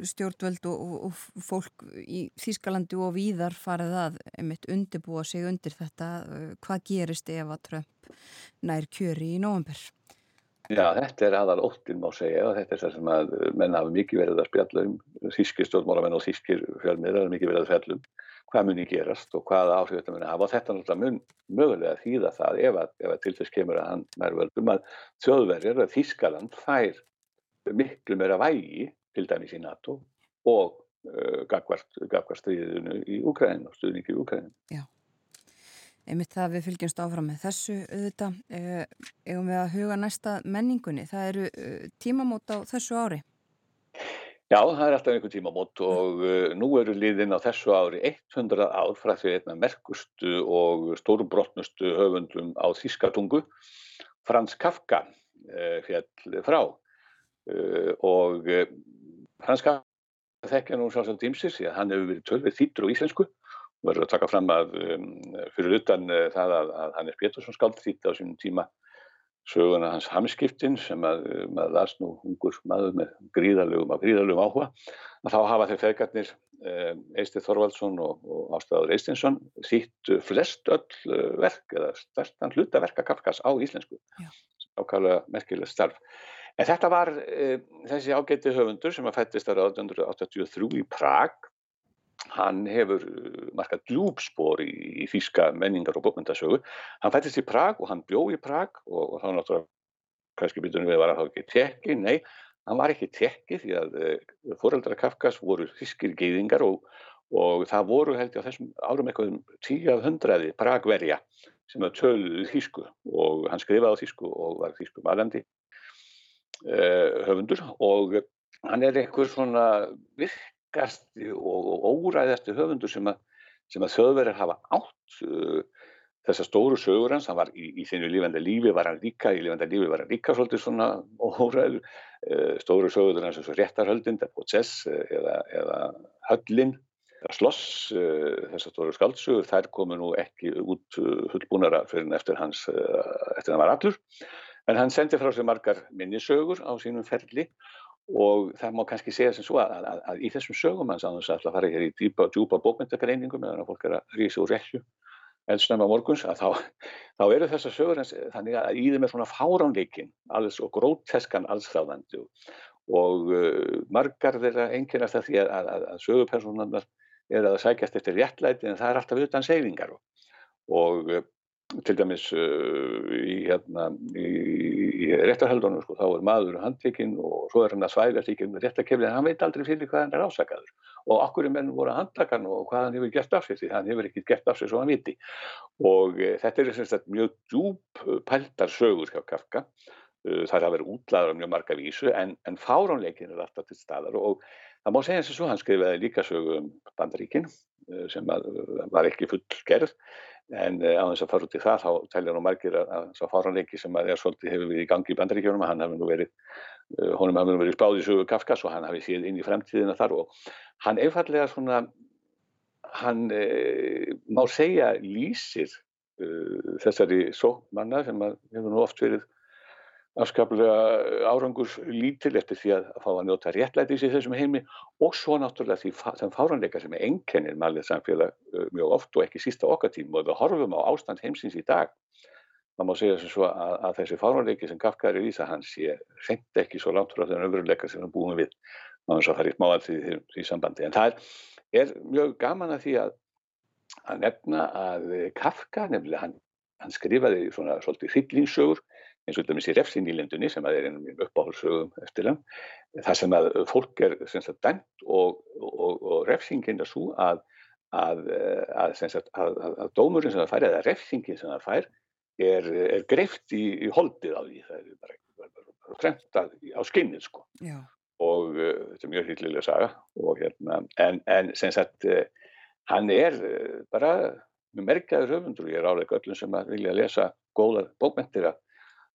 stjórnvöld og, og, fólk í Þískalandi og víðar farið að einmitt undirbúa sig undir þetta uh, hvað gerist ef að Trump nær kjöri í nóvember. Já, þetta er aðal óttin má segja og þetta er það sem að menn hafa mikið verið að spjalla um, þískir stjórnmálamenn og þískir fjölmiðar hafa mikið verið að fjalla um hvað muni gerast og hvaða áhrif þetta muni hafa og þetta náttúrulega mun mögulega þýða það ef að, ef að til þess kemur að hann nær völdum að þjóðverðir að Þískaland fær miklu meira vægi til dæmis í NATO og uh, gagvar stríðinu í Úkræðinu og stuðningi í Úkræðinu. Já, einmitt það við fylgjumst áfram með þessu auðvitað. Uh, eigum við að huga næsta menningunni. Það eru uh, tímamót á þessu ári. Já, það er alltaf einhver tímamót og nú eru liðin á þessu ári 100 ár frá því einna merkustu og stórbrotnustu höfundum á Þískatungu, Frans Kafka fjall frá og Frans Kafka þekkja nú svolítið dýmsir því að hann hefur verið tölvið þýttur á íslensku. Og verður að taka fram að um, fyrir utan það að, að hann er Pétursson skald þýtt á sínum tíma söguna hans hamskiptin sem að maður las nú ungur maður með gríðalögum af gríðalögum áhuga að þá hafa þeir feðgarnir eh, Eistið Þorvaldsson og, og Ástæður Eistinsson þýtt flest öll eh, verk eða stærstan hlutaverka Kafkas á íslensku. Ákvæmlega merkileg starf en þetta var e, þessi ágæti höfundur sem að fættist ára 1883 í Prag hann hefur uh, markað djúbspor í, í físka menningar og bókmyndasögu. Hann fættist í Prag og hann bjó í Prag og, og þá náttúrulega, kannski býtunum við að það ekki tekki, nei, hann var ekki tekki því að uh, foreldra Kafkas voru fískir geyðingar og, og það voru held ég á þessum árum eitthvað um tíu af hundraði Pragverja sem var töluð þísku og hann skrifaði þísku og var þísku malandi höfundur og hann er eitthvað svona virk sterkasti og, og óræðasti höfundur sem að, að þjóðverðir hafa átt uh, þessar stóru sögur hans, hann var í, í þinnu lífenda lífi, var hann líka, í lífenda lífi var hann líka svolítið svona óræður, uh, stóru sögur hans eins og réttarhöldin, sess uh, eða, eða höllin, sloss, þessar stóru skaldsögur, þær komu nú ekki út fullbúnara fyrir eftir hans, eftir hann var allur, en hann sendi frá sig margar minnisögur á sínum ferli og það má kannski segja sem svo að, að, að í þessum sögum hans að það fara hér í djúpa, djúpa bókmyndagreiningum meðan að fólk er að rísa úr rekju eldsnæma morguns að þá, þá eru þessar sögur hans þannig að í þeim er svona fáránleikin alls og gróteskan allsþáðandi og, uh, margar þeirra enginnast að því að, að sögupersonarnar er að sækjast eftir réttlæti en það er alltaf utan seglingar og, og uh, til dæmis uh, í, hérna, í, í réttarhaldunum sko, þá er maður handlikinn og svo er hann að svægast ekki um réttarkefni en hann veit aldrei fyrir hvað hann er ásakaður. Og okkur menn voru að handlaka hann og hvað hann hefur gert af sig því hann hefur ekki gert af sig svo hann viti. Og e, þetta er sagt, mjög djúb pæltar sögur hjá Kafka. Uh, það er að vera útlaður á mjög marga vísu en, en fáránleikin er alltaf til staðar. Og það má segja eins og svo hann skrifaði líka sögu um bandaríkin. uh, sem að, var ekki full gerð en uh, á þess að fara út í það þá telja nú margir að, að svo fáranleiki sem er svolítið hefur við í gangi í bandaríkjónum hann hefur nú verið, honum hefur nú verið spáð í sögu Kafkas og hann hefur séð inn í fremtíðina þar og hann einfallega svona hann uh, má segja lýsir þessari sókmanna sem hefur nú oft verið afskaplega árangus lítil eftir því að fá að njóta réttlætis í þessum heimi og svo náttúrulega því þeim fáranleika sem er einkennir mælið samfélag uh, mjög oft og ekki sísta okkar tím og við horfum á ástand heimsins í dag það má segja sem svo að, að þessi fáranleiki sem Kafka er í vísa hans sé hreint ekki svo langt frá þennan öfruleika sem við búum við. Það er í smáall því, því, því sambandi. En það er, er mjög gaman að því að að nefna að Kafka nefnilega hann, hann skrifaði svona svolítið eins og þessi refsin í lindunni sem er einum uppáhaldsögum eftir hann það sem að fólk er sagt, dæmt og, og, og refsingin er svo að að, að, sagt, að, að dómurinn sem það fær eða refsingin sem það fær er, er greift í, í holdið á því það er bara, bara trendað á skinnið sko Já. og uh, þetta er mjög hýttilega saga og, hérna, en, en sem sagt uh, hann er uh, bara mjög merkjaður höfundur ég er álega öllum sem að vilja lesa góðar bókmentir að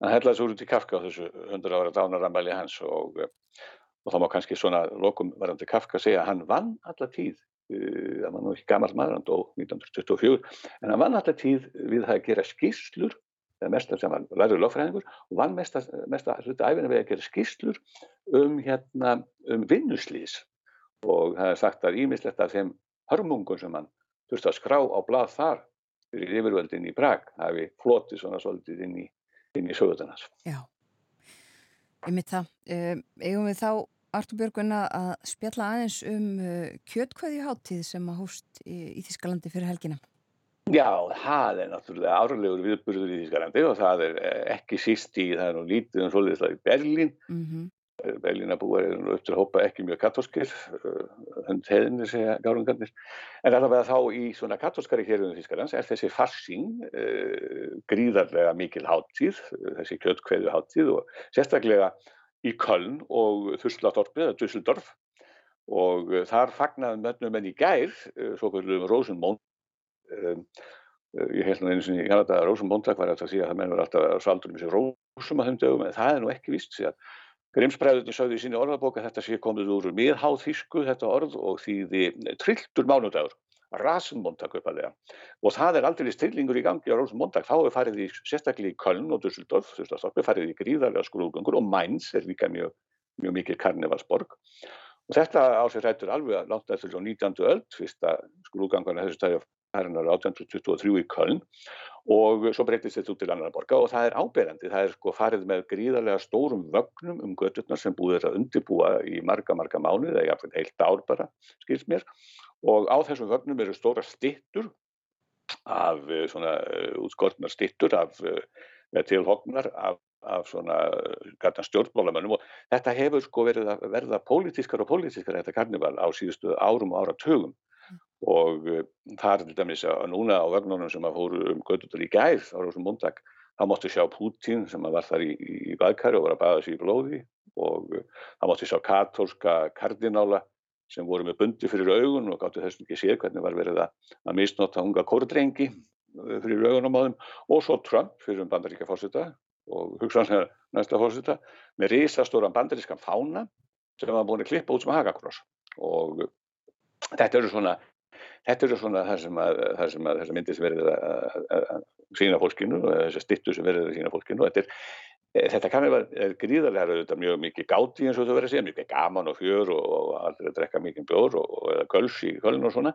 hann hellaði svo út í Kafka á þessu 100 ára dánarambæli hans og, og þá má kannski svona lokum varandi Kafka segja að hann vann alla tíð uh, hann var nú ekki gammal maður, hann dó 1924, en hann var náttúrulega tíð við það að gera skýrslur, eða mest sem hann lærður lögfræðingur og vann mest að hluta æfina við að gera skýrslur um, hérna, um vinnuslýs og það er sagt að ímislegt af þeim hörmungum sem hann þurfti að skrá á blað þar fyrir yfirvöldin í Prag hafi flotið svona svolítið inn í, inn í sögutunars. Já, ég mitt það. Um, eigum við þá Artur Björgun að spjalla aðeins um uh, kjötkvæðjuháttíð sem að hóst í, Þískalandi fyrir helgina. Já, það er náttúrulega árlegur viðburður í Þískalandi og það er eh, ekki síst í, það er nú lítið um það í Berlín. Mm -hmm. Berlínabúar eru upp til að hoppa ekki mjög katólskir, hund heðinni segja gárungarnir. En allavega þá í svona katólskari hérunum Þískarlands er þessi farsing uh, gríðarlega mikil háttíð, þessi kjötkveðu háttíð og sérstaklega í Köln og Þurslatorpið, eða Dusseldorf og uh, þar fagnaði mönnum enn í gær, svo kvöldum Rosenmond, um, ég held nú einu sinni í Kanada að Rosenmondlag var að því að það menn var alltaf að saldur um þessi rósum að þeim dögum, en það er nú ekki vist því að Grimsbræðurinn sagði í síni orðabók að þetta sé komið úr miðháþísku þetta orð og þýði trilltur mánudagur, rasenmondag uppalega og það er aldrei stillingur í gangi á rasenmondag, þá er farið í sérstaklega í Köln og Dusseldorf, það er farið í gríðarlega skrúðgöngur og Mainz er líka mjög, mjög mikil karnevalsborg og þetta á sér rættur alveg langt eftir á 19. öld, fyrsta skrúðgangarna þessu stæði hernar 1823 í Köln og svo breytist þetta út til annar borga og það er áberandi, það er sko farið með gríðarlega stórum vögnum um gödurnar sem búið að undibúa í marga, marga mánuð eða jafnveg heilt ár bara, skilst mér. Og á þessum vögnum eru stóra stittur af svona útskortnar stittur af með tilhognar af, af svona stjórnmálamönnum og þetta hefur sko verið að verða pólitískar og pólitískar þetta karnival á síðustu árum og áratugum og uh, það er til dæmis að núna á vögnunum sem að fóru um göttutur í gær á þessum múndag, þá máttu sjá Putin sem að var þar í, í, baðkari og var að baða sér í blóði. Og uh, þá máttu sjá katólska kardinála sem voru með bundi fyrir augun og gáttu þessum ekki séð hvernig var verið að, að misnota unga kórdrengi uh, fyrir augunum á þeim og svo Trump fyrir um bandaríka fórseta og hugsanlega næsta fórseta með risastóran bandarískan fána sem var búin að klippa út sem hagakross. Og þetta eru svona þetta eru svona það sem að, það sem að þessar myndir sem verður að sína fólkinu og þessar stittur sem verður að sína fólkinu. Og þetta er Þetta kannski er gríðarlega auðvitað mjög mikið gáti eins og þú verður að segja, mikið gaman og fjör og, og aldrei að drekka mikið bjór og, og köls í köln og svona.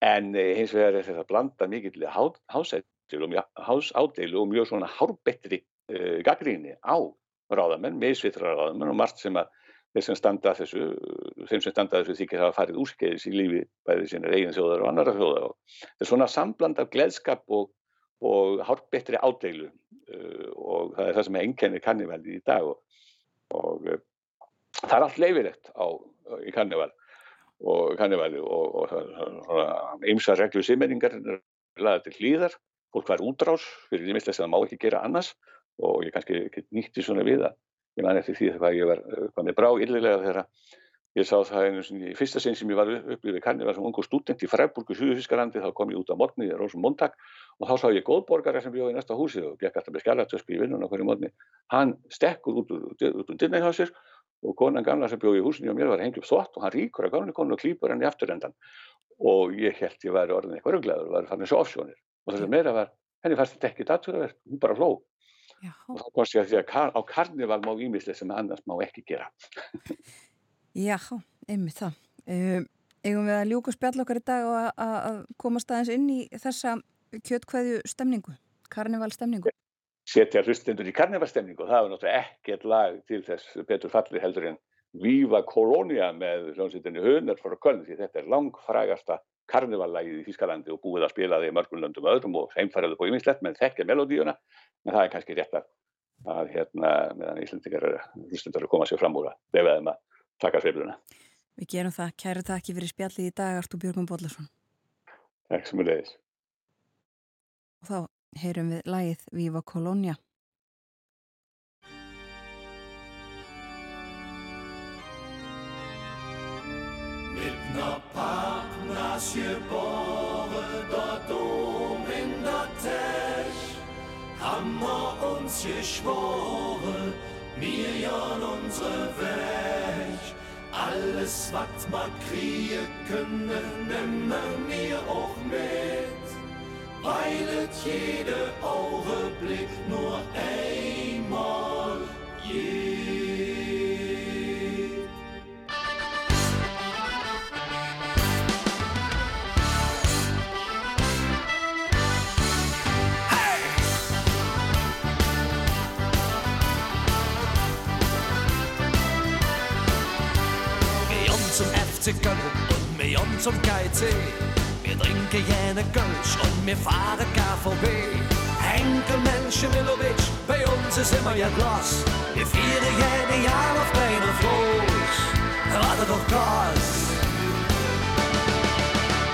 En hins vegar er þetta blanda mikið hásádeilu og mjög svona hárbettri uh, gaggríni á ráðamenn, meðsvitra ráðamenn og margt sem að þeir sem standa þessu, þeim sem standa þessu þykir hafa farið úrskeiðis í lífi bæðið sína eigin þjóðar og annara þjóðar og þetta er svona sambland af gleðskap og, og hárbettri ádeilu uh, og það er það sem er ennkennir kannivældi í dag og, og uh, það er allt leifilegt á, í kannivæl og kannivæli og, ymsa reglu simmeringar laðið til hlýðar, fólk var útrás fyrir því sem það má ekki gera annars og ég kannski nýtti svona við að ég man eftir því þegar ég var hvað með brá illilega þegar ég sá það einu svona í fyrsta sinn sem ég var upplýðið kannivæl sem ungu stúdent í Freiburgu, Suðurískarandi, þá kom ég út á morgni í Rósum Mondag og þá sá ég góðborgara sem bjóði í næsta húsi og gekk alltaf með skjálatösku í vinnun á hverju morgni. Hann stekkur út úr, sér og konan gamla sem bjóði í húsinu og mér var hengi upp þvott og hann ríkur að gamla konu og klýpur henni aftur endan og ég held ég væri orðin eitthvað rögglegaður og væri fann þessu offsjónir og þess að meira var, henni fannst þetta ekki daturverð, hún bara fló Já. og þá komst ég að því að kar, á karnival má ímislega sem annars má ekki gera. Já, einmitt það. Um, eigum við að ljúka spjall okkar í dag og að komast aðeins inn í þessa kjötkvæðju stemningu, karnivalstemningu? Setja hlustendur í karnivalstemningu og það er náttúrulega ekkert lag til þess betur falli heldur en Viva Colonia með hljómsveitinni Hönar frá Köln því þetta er langfrægasta karnivallægið í Þískalandi og búið að spila það í mörgum löndum öðrum og heimfæraðu búið minnslegt með þekkja melodíuna en það er kannski rétt að, að hérna meðan Íslandingar hlustendur að koma sér fram úr að lefa þeim að taka sveifluna. Við gerum það. Kæru takk fyrir spjallið í dag Artur Björgum Bóllarsson. Takk sem er leiðis. Og þá heyrum við lægið Viva Colonia. Midna Partner się bohre dort um in der Tech, Hammer uns geschworen, mir ja unsere Weg. Alles, was man kriegen können, nehmen wir auch mit. Weil es jede Augenblick nur einmal geht. Köln und wir Jon zum KIC. Wir trinken jene Kölsch und wir fahren KVB. Henkel Menschen Milovic, bei uns ist immer ja Glas. Wir feiern jede Jahr auf deiner Floß. Rate doch Gas.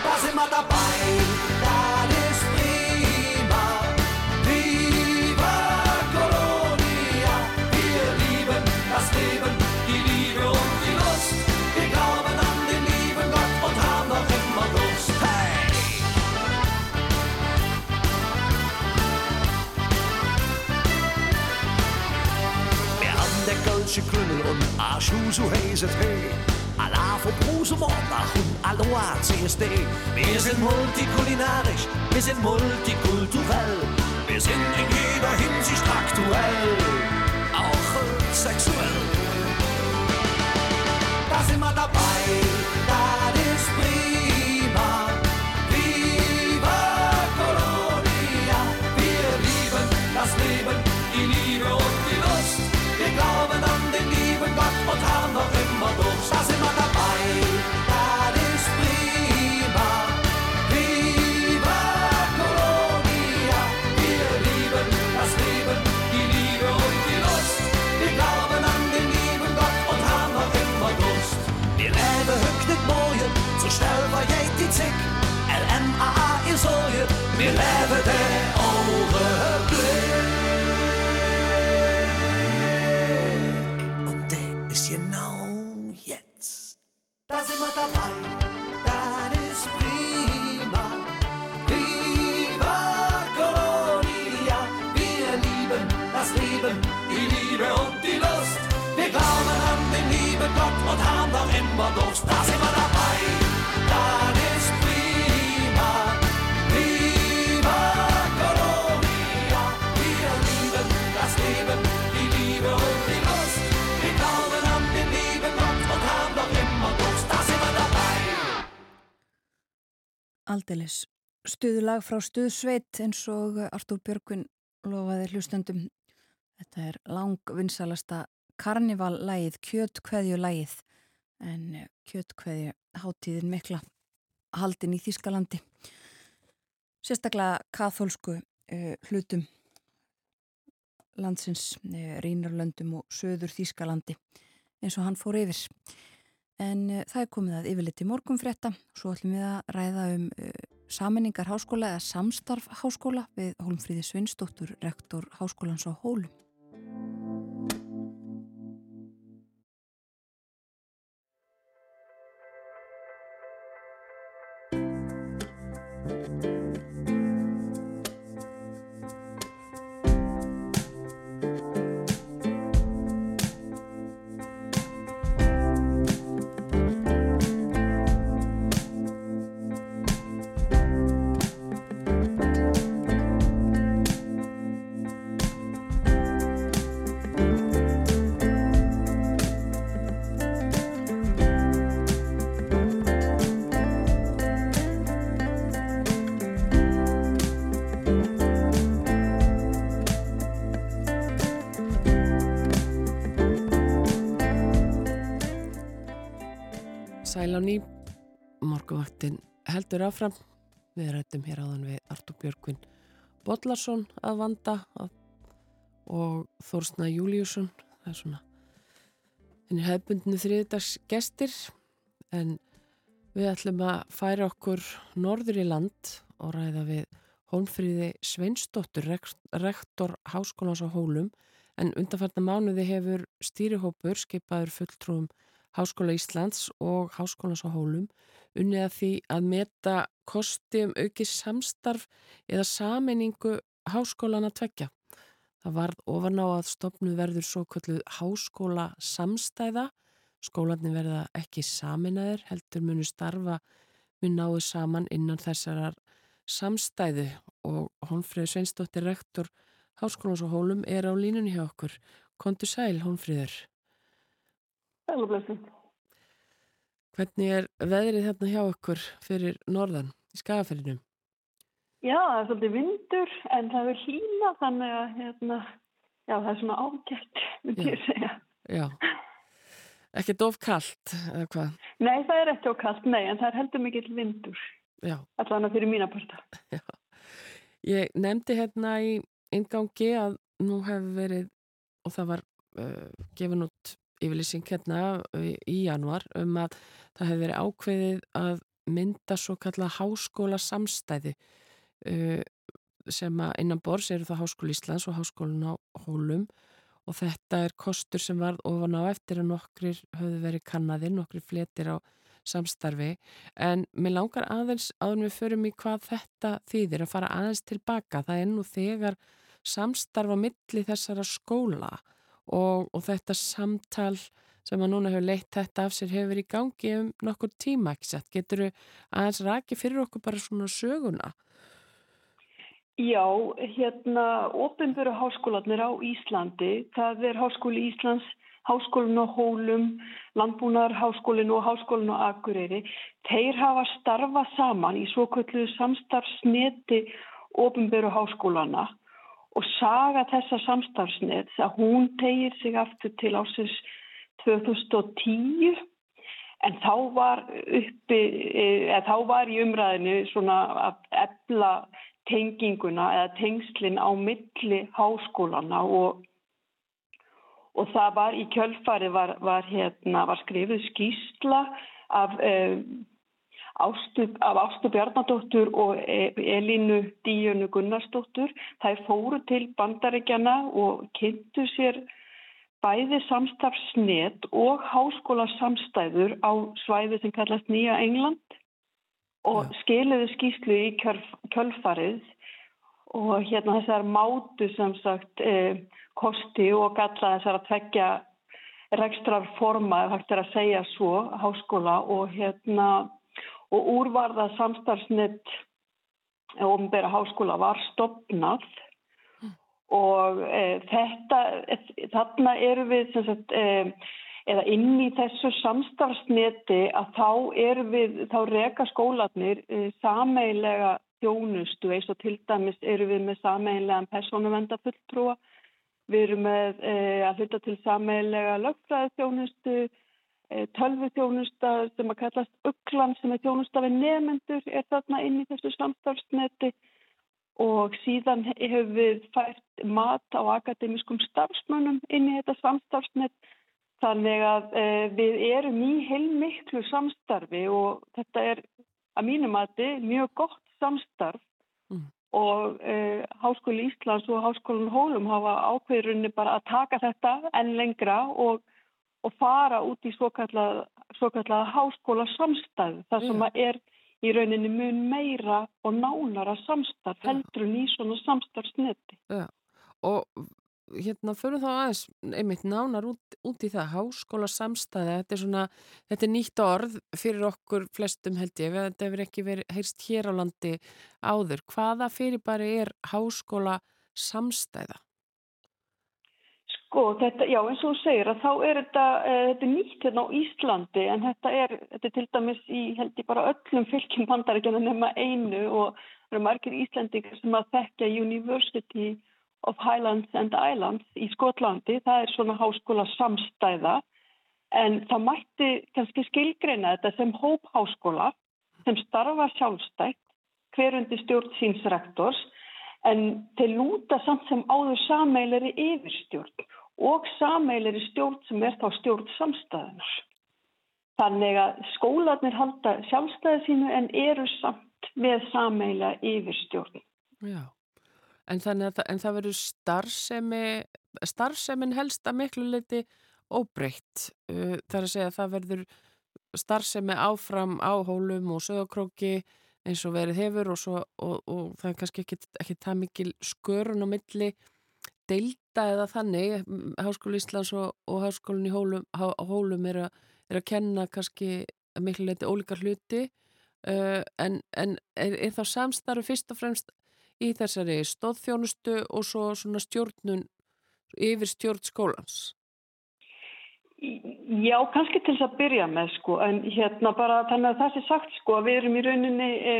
Da sind wir dabei, danske krymmel und Arschhuse hæset hey. Alar for brusemorder, und aloha CSD. Wir sind multikulinarisch, wir sind multikulturell. Wir sind in jeder Hinsicht aktuell, auch sexuell. Da sind wir dabei. Leben der Augenblick. Und der ist genau jetzt. Da sind wir dabei, das ist prima. Viva Colonia, wir lieben das Leben, die Liebe und die Lust. Wir glauben an den lieben Gott und haben noch immer Durst. Aldeilis. Stuðulag frá Stuðsveit eins og Artúr Björgvin lofaði hlustendum. Þetta er langvinnsalasta karnivallægið, kjötkveðjulægið en kjötkveðju hátíðin mikla haldin í Þískalandi. Sérstaklega kathólsku uh, hlutum landsins, uh, Rínarlöndum og söður Þískalandi eins og hann fór yfir. En uh, það er komið að yfirleitt í morgunfrétta, svo ætlum við að ræða um uh, saminningar háskóla eða samstarf háskóla við Hólmfríði Svinsdóttur, rektor háskólans á Hólum. Á ný, morguvaktin heldur áfram. Við rættum hér áðan við Artur Björgvin Bodlarsson að vanda að, og Þórsna Júliusson. Það er svona henni hefbundinu þriðdags gestir en við ætlum að færa okkur norður í land og ræða við Hólmfríði Sveinsdóttur, rektor Háskólans á Hólum en undanfærna mánuði hefur stýrihópur skipaður fulltrúum Háskóla Íslands og Háskólans á Hólum unnið að því að meta kosti um aukið samstarf eða saminningu háskólana tvekja. Það varð ofan á að stopnu verður svo kvölluð háskóla samstæða skólanir verða ekki saminaðir, heldur munu starfa mun náðu saman innan þessarar samstæðu og Hónfríður Sveinsdóttir rektor Háskólans og Hólum er á línunni hjá okkur. Kontu sæl, Hónfríður. Sæl og blessin. Hvernig er veðrið hérna hjá okkur fyrir norðan í skagaferðinum? Já, það er svolítið vindur en það er hlýna þannig að hérna, já, það er svona ágætt, myndi ég segja. Já, ekkert of kallt, eða hvað? Nei, það er ekki of kallt, nei, en það er heldur mikill vindur. Já. Allavega fyrir mína parta. Já. Ég nefndi hérna í ingangi að nú hefur verið, og það var uh, gefin út yfirlýsing hérna í januar um að það hefur verið ákveðið að mynda svo kalla háskóla samstæði sem að innan bors eru það Háskóli Íslands og Háskólin á Hólum. Og þetta er kostur sem varð ofan á eftir að nokkrir höfðu verið kannadinn, nokkrir fletir á samstarfi. En mér langar aðeins áður við förum í hvað þetta þýðir að fara aðeins tilbaka. Það er nú þegar samstarfa milli þessara skóla og, og þetta samtal sem að núna hefur leitt þetta af sér hefur í gangi um nokkur tíma ekki sett. Getur þú aðeins raki fyrir okkur bara svona söguna? Já, hérna ofinböru háskólanir á Íslandi, það er Háskóli Íslands, Háskólin á Hólum, Landbúnaðarháskólin og Háskólin á Akureyri. Þeir hafa starfað saman í svo kvöldu samstarfsneti ofinböru háskólana og saga þessa samstarfsnet að hún tegir sig aftur til ásins 2010 en þá var uppi, eða þá var í umræðinu svona að ebla tenginguna eða tengslinn á milli háskólana og, og það var í kjölfari var, var, hérna, var skrifið skýsla af, um, Ástu, af Ástu Bjarnadóttur og Elínu Díunu Gunnarsdóttur. Það fóru til bandaríkjana og kynntu sér bæði samstafsnet og háskóla samstæður á svæði sem kallast Nýja England og ja. skiliðu skýslu í kjölfarið og hérna þessar mátu sem sagt eh, kosti og galla þessar að tvekja rekstrar forma, ef hægt er að segja svo, háskóla og hérna og úrvarða samstarfsnett ofnbæra háskóla var stopnað mm. og e, þetta, e, þarna eru við sagt, e, eða inn í þessu samstarfsneti að þá eru við, þá reka skólanir e, sameilega þjónustu. Eins og til dæmis eru við með sameilegan persónuvendafulltrúa, við erum með e, að hluta til sameilega lögfræði þjónustu, tölvi þjónusta sem að kallast Ugglan sem er þjónusta við nefnendur er þarna inn í þessu samstarfsneti. Og síðan hefur við fært mat á akademískum starfsmönnum inn í þetta samstarfsnet. Þannig að e, við erum í heilmiklu samstarfi og þetta er að mínum mati mjög gott samstarf. Mm. og e, Háskóli Íslands og Háskólinn Hólum hafa ákveðurunni bara að taka þetta enn lengra og og fara út í svo kallað háskóla samstæð þar sem að er í rauninni mun meira og nánara samstæð heldur en í svona samstæðsneti. Já, og hérna förum þá aðeins einmitt nánar út, út í það háskóla samstæði, þetta er svona þetta er nýtt orð fyrir okkur flestum held ég, þetta hefur ekki verið heyrst hér á landi áður. Hvaða fyrir bara er háskóla samstæða? Sko, þetta, já eins og þú segir að þá er þetta, e, þetta er nýtt hérna á Íslandi en þetta er, þetta er til dæmis í held ég bara öllum fylgjum bandaríkjana nema einu og það eru margir Íslandingar sem að þekka University of Highlands and Islands í Skotlandi, það er svona háskóla samstæða en það mætti kannski skilgreina þetta sem hópháskóla sem starfa sjálfstætt hverjundi stjórn síns rektors en þeir lúta samt sem áður sameileri yfirstjórn og sameileri stjórn sem er þá stjórn samstæðunar. Þannig að skólanir halda sjálfstæði sínu en eru samt með sameila yfirstjórn. Já, en að en það verður starfsemi, starfsemin helst að miklu leiti óbreytt. Það er að segja að það verður starfsemi áfram á hólum og sögokróki eins og verið hefur og, svo, og, og það er kannski ekki það mikil skörun á milli deilda eða þannig, Háskóli Íslands og, og Háskólinn í Hólum, há, Hólum er, a, er að kenna kannski miklu leiti ólíkar hluti uh, en, en er, er þá samstarfi fyrst og fremst í þessari stóðþjónustu og svo svona stjórnun yfir stjórn skólans? Já, kannski til þess að byrja með sko, en hérna bara þannig að það sé sagt sko að við erum í rauninni, e,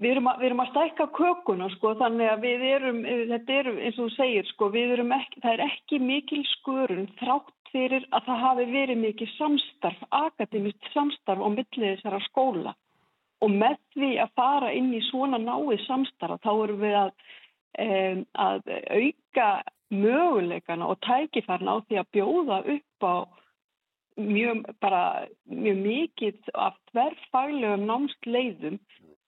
við, erum að, við erum að stækka kökuna sko þannig að við erum, e, þetta er eins og þú segir sko, erum ekki, það er ekki mikil skurun þrátt fyrir að það hafi verið mikil samstarf, akademist samstarf á millið þessara skóla. Og með því að fara inn í svona náið samstarf þá erum við að, e, að auka möguleikana og tækifærna á því að bjóða upp á mjög, mjög mikið af tverrfaglegum námsleiðum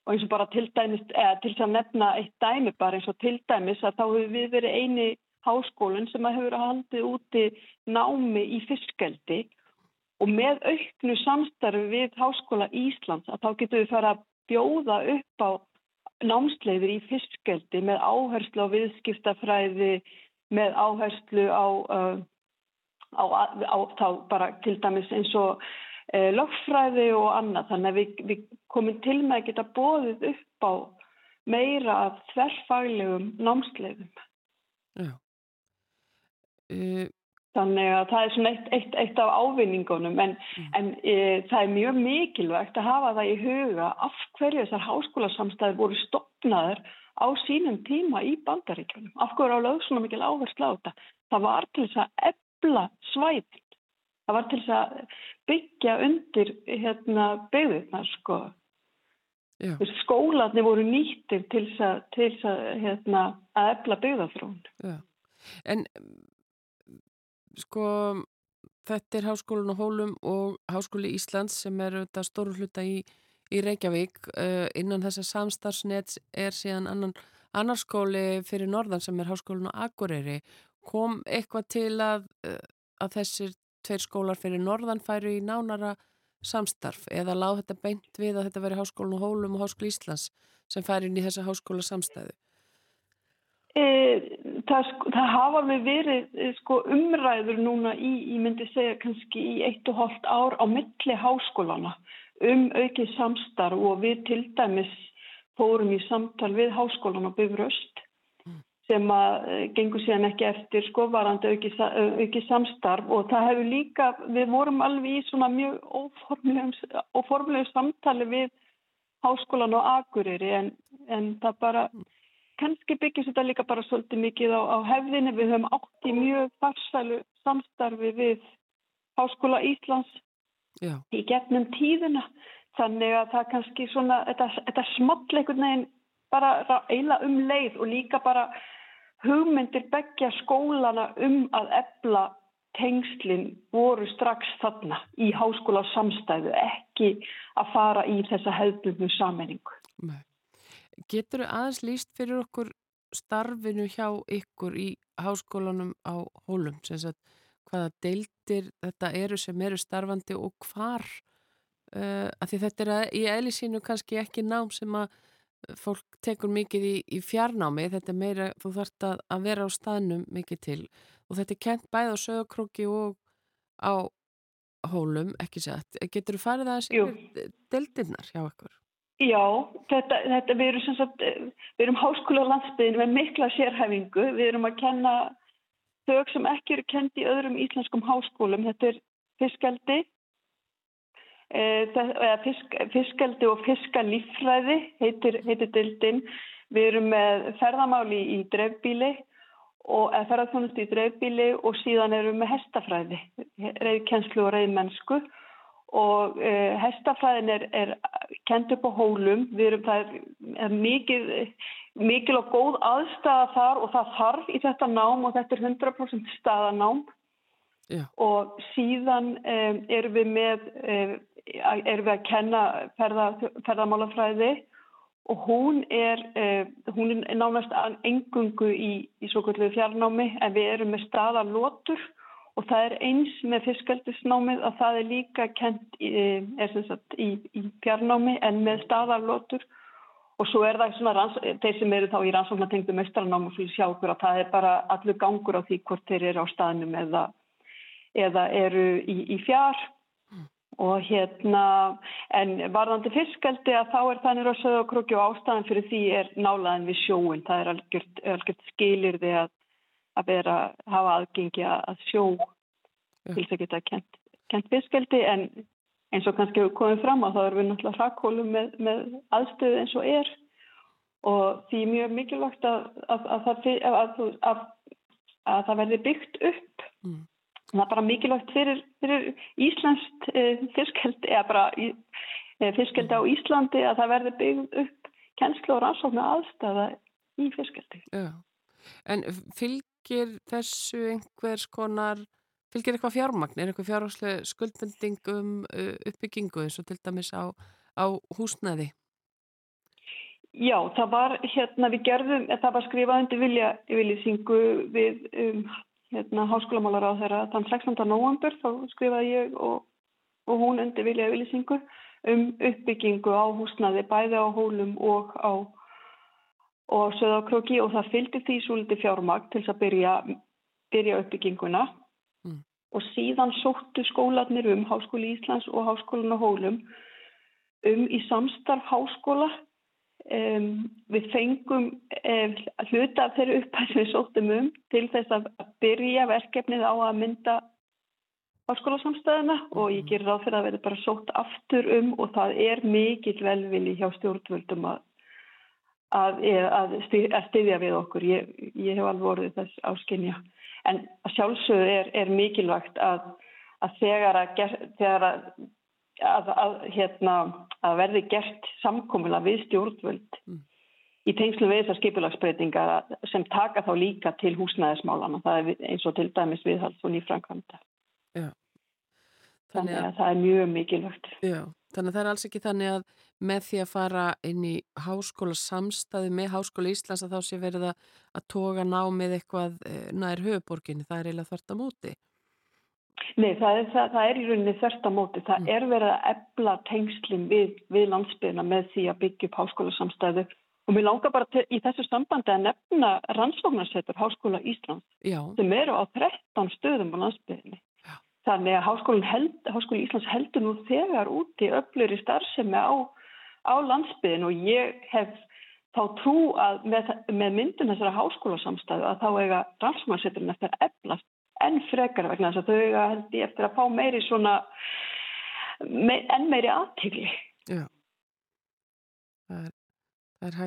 og eins og bara til dæmis, eða til þess að nefna eitt dæmi bara eins og til dæmis að þá hefur við verið eini háskólinn sem að hefur haldið úti námi í fiskeldi. Og með auknu samstarfi við Háskóla Íslands að þá getur við fara að bjóða upp á námsleiðir í fiskeldi með áherslu á viðskiptafræði með áherslu á, uh, á, á þá bara til dæmis eins og lögfræði og annað þannig að við, við komum til með að geta bóðið upp á meira af þverfaglegum námsleifum. Já. Uh, Þannig að það er svona eitt, eitt, eitt af ávinningunum en, mm. en e, það er mjög mikilvægt að hafa það í huga af hverju þessar háskólasamstæði voru stopnaður á sínum tíma í bandaríkjunum. Af hverju á lög svona mikil áherslu á þetta. Það var til þess að ebla svæðin. Það var til þess að byggja undir hérna, byggðunar sko. Skólanir voru nýttir til þess að, til þess að, hérna, að ebla byggðafrón. En sko þetta er Háskólinn og Hólum og Háskóli Íslands sem er þetta stóru hluta í, í Reykjavík uh, innan þessa samstarfsnets er síðan annan, annar skóli fyrir norðan sem er Háskólinn og Akureyri kom eitthvað til að, uh, að þessir tveir skólar fyrir norðan færu í nánara samstarf eða láð þetta beint við að þetta veri Háskólinn og Hólum og Háskóli Íslands sem færi inn í þessa háskóla samstæðu E, það, það hafa við verið sko, umræður núna í, ég myndi segja kannski í eitt og hálft ár á milli háskólana um aukið samstarf og við til dæmis fórum í samtal við háskólan á Bifröst sem að gengur síðan ekki eftir sko varandi aukið, aukið samstarf og það hefur líka, við vorum alveg í svona mjög óformlegu samtali við háskólan og Akureyri en, en það bara kannski byggjast þetta líka bara svolítið mikið á, á hefðinu. Við höfum átt í mjög farsælu samstarfi við Háskóla Íslands Já. í gefnum tíðina. Þannig að það kannski svona, þetta, þetta small einhvern veginn bara eila um leið og líka bara hugmyndir begja skólana um að ebla tengslinn voru strax þarna í háskóla samstæðu, ekki að fara í þessa hefðbundu sammenningu. Getur þau aðeins líst fyrir okkur starfinu hjá ykkur í háskólanum á hólum, hvaða deildir þetta eru sem eru starfandi og hvar? Uh, því þetta er að, í eðlisínu kannski ekki nám sem að fólk tekur mikið í, í fjarnámi þetta er meira, þú þarft að, að vera á staðnum mikið til og þetta er kent bæð á sögurkróki og á hólum, ekki sett getur þú farið aðeins yfir deildirnar hjá ykkur? Já, þetta, þetta, við, erum sagt, við erum háskóla á landsbyðinu með mikla sérhæfingu. Við erum að kenna þau sem ekki eru kent í öðrum íslenskum háskólum. Þetta er fiskaldi, fisk, fiskaldi og fiskalífræði heitir, heitir dildin. Við erum með ferðamáli í dreifbíli og ferðarþjónustu í dreifbíli og síðan erum við með hestafræði, reyðkjenslu og reyðmennsku og uh, hestafræðin er, er kent upp á hólum, við erum það er mikil, mikil og góð aðstæða þar og það þarf í þetta nám og þetta er 100% staðanám Já. og síðan um, erum við með um, erum við að kenna ferða, ferðamálafræði og hún er um, hún er nánast engungu í, í svo kvöldu fjarnámi en við erum með staðalótur og það er eins með fiskaldisnámið að það er líka kent í, er sagt, í, í fjarnámi en með staðarlótur og svo er það svona, þeir sem eru þá í rannsóknartengdu mestranám og sjá okkur að það er bara allur gangur á því hvort þeir eru á staðnum eða, eða eru í fjár og hérna, en varðandi fiskaldi að þá er þannig að sögokróki og ástæðan fyrir því er nálaðin við sjóin, það er algjört, algjört skilir því að, að vera, hafa aðgengi að sjó til þess að geta kent, kent fiskaldi en eins og kannski hefur komið fram að þá erum við náttúrulega hrakkólum með, með aðstöðu eins og er og því er mjög mikilvægt að, að, að það verði byggt upp. Mm. Það er bara mikilvægt fyrir, fyrir Íslandst eh, fiskeldi, eða bara eh, fiskeldi á Íslandi að það verði byggt upp kennslu og rannsóknu aðstæða í fiskeldi. Já. En fylgir þessu einhvers konar Fylgir eitthvað fjármagn? Er eitthvað fjárhagslega skuldbending um uh, uppbyggingu eins og til dæmis á, á húsnæði? Já, það var hérna við gerðum, það var skrifað undir vilja yfirlýsingu við um, hérna háskólamálar á þeirra þann 16. november þá skrifaði ég og, og hún undir vilja yfirlýsingu um uppbyggingu á húsnæði bæði á hólum og á og söðakróki og það fylgdi því svolítið fjármagn til að byrja, byrja uppbygginguna og síðan sóttu skólanir um Háskóli Íslands og Háskólinu Hólum um í samstarf háskóla um, við fengum um, hluta af þeirri upphæð sem við sóttum um til þess að byrja verkefnið á að mynda háskólasamstæðina og ég gerir ráð fyrir að verði bara sótt aftur um og það er mikill velvili hjá stjórnvöldum að að, að styðja við okkur. Ég, ég hef alveg voruð þess áskinja. En sjálfsögðu er, er mikilvægt að, að þegar að, þegar að hérna, verði gert samkomila við stjórnvöld mm. í tengslu við þessar skipulagsbreytinga sem taka þá líka til húsnæðismálana. Það er eins og til dæmis viðhald og nýframkvæmda. Já. Þannig, þannig að það er mjög mikilvægt. Já, þannig að það er alls ekki þannig að með því að fara inn í háskóla samstæði með háskóla Íslands að þá sé verið að toga námið eitthvað eh, nær höfuborginni, það er eiginlega þörst á móti. Nei, það er, það, það er í rauninni þörst á móti. Það mm. er verið að ebla tengslinn við, við landsbyrna með því að byggja upp háskóla samstæðu og mér langar bara til, í þessu sambandi að nefna rannsóknarsetur háskóla Íslands Já. sem eru á 13 stöðum á landsbyrni. Þannig að held, háskóli Íslands heldur nú þegar úti öflur í starfsemi á á landsbyðin og ég hef þá trú að með, með myndin þessara háskólasamstæðu að þá eiga rannsóknarsetturinn eftir að eflast enn frekar vegna þess að þau eiga held ég eftir að fá meiri svona me, enn meiri aðtíkli. Að...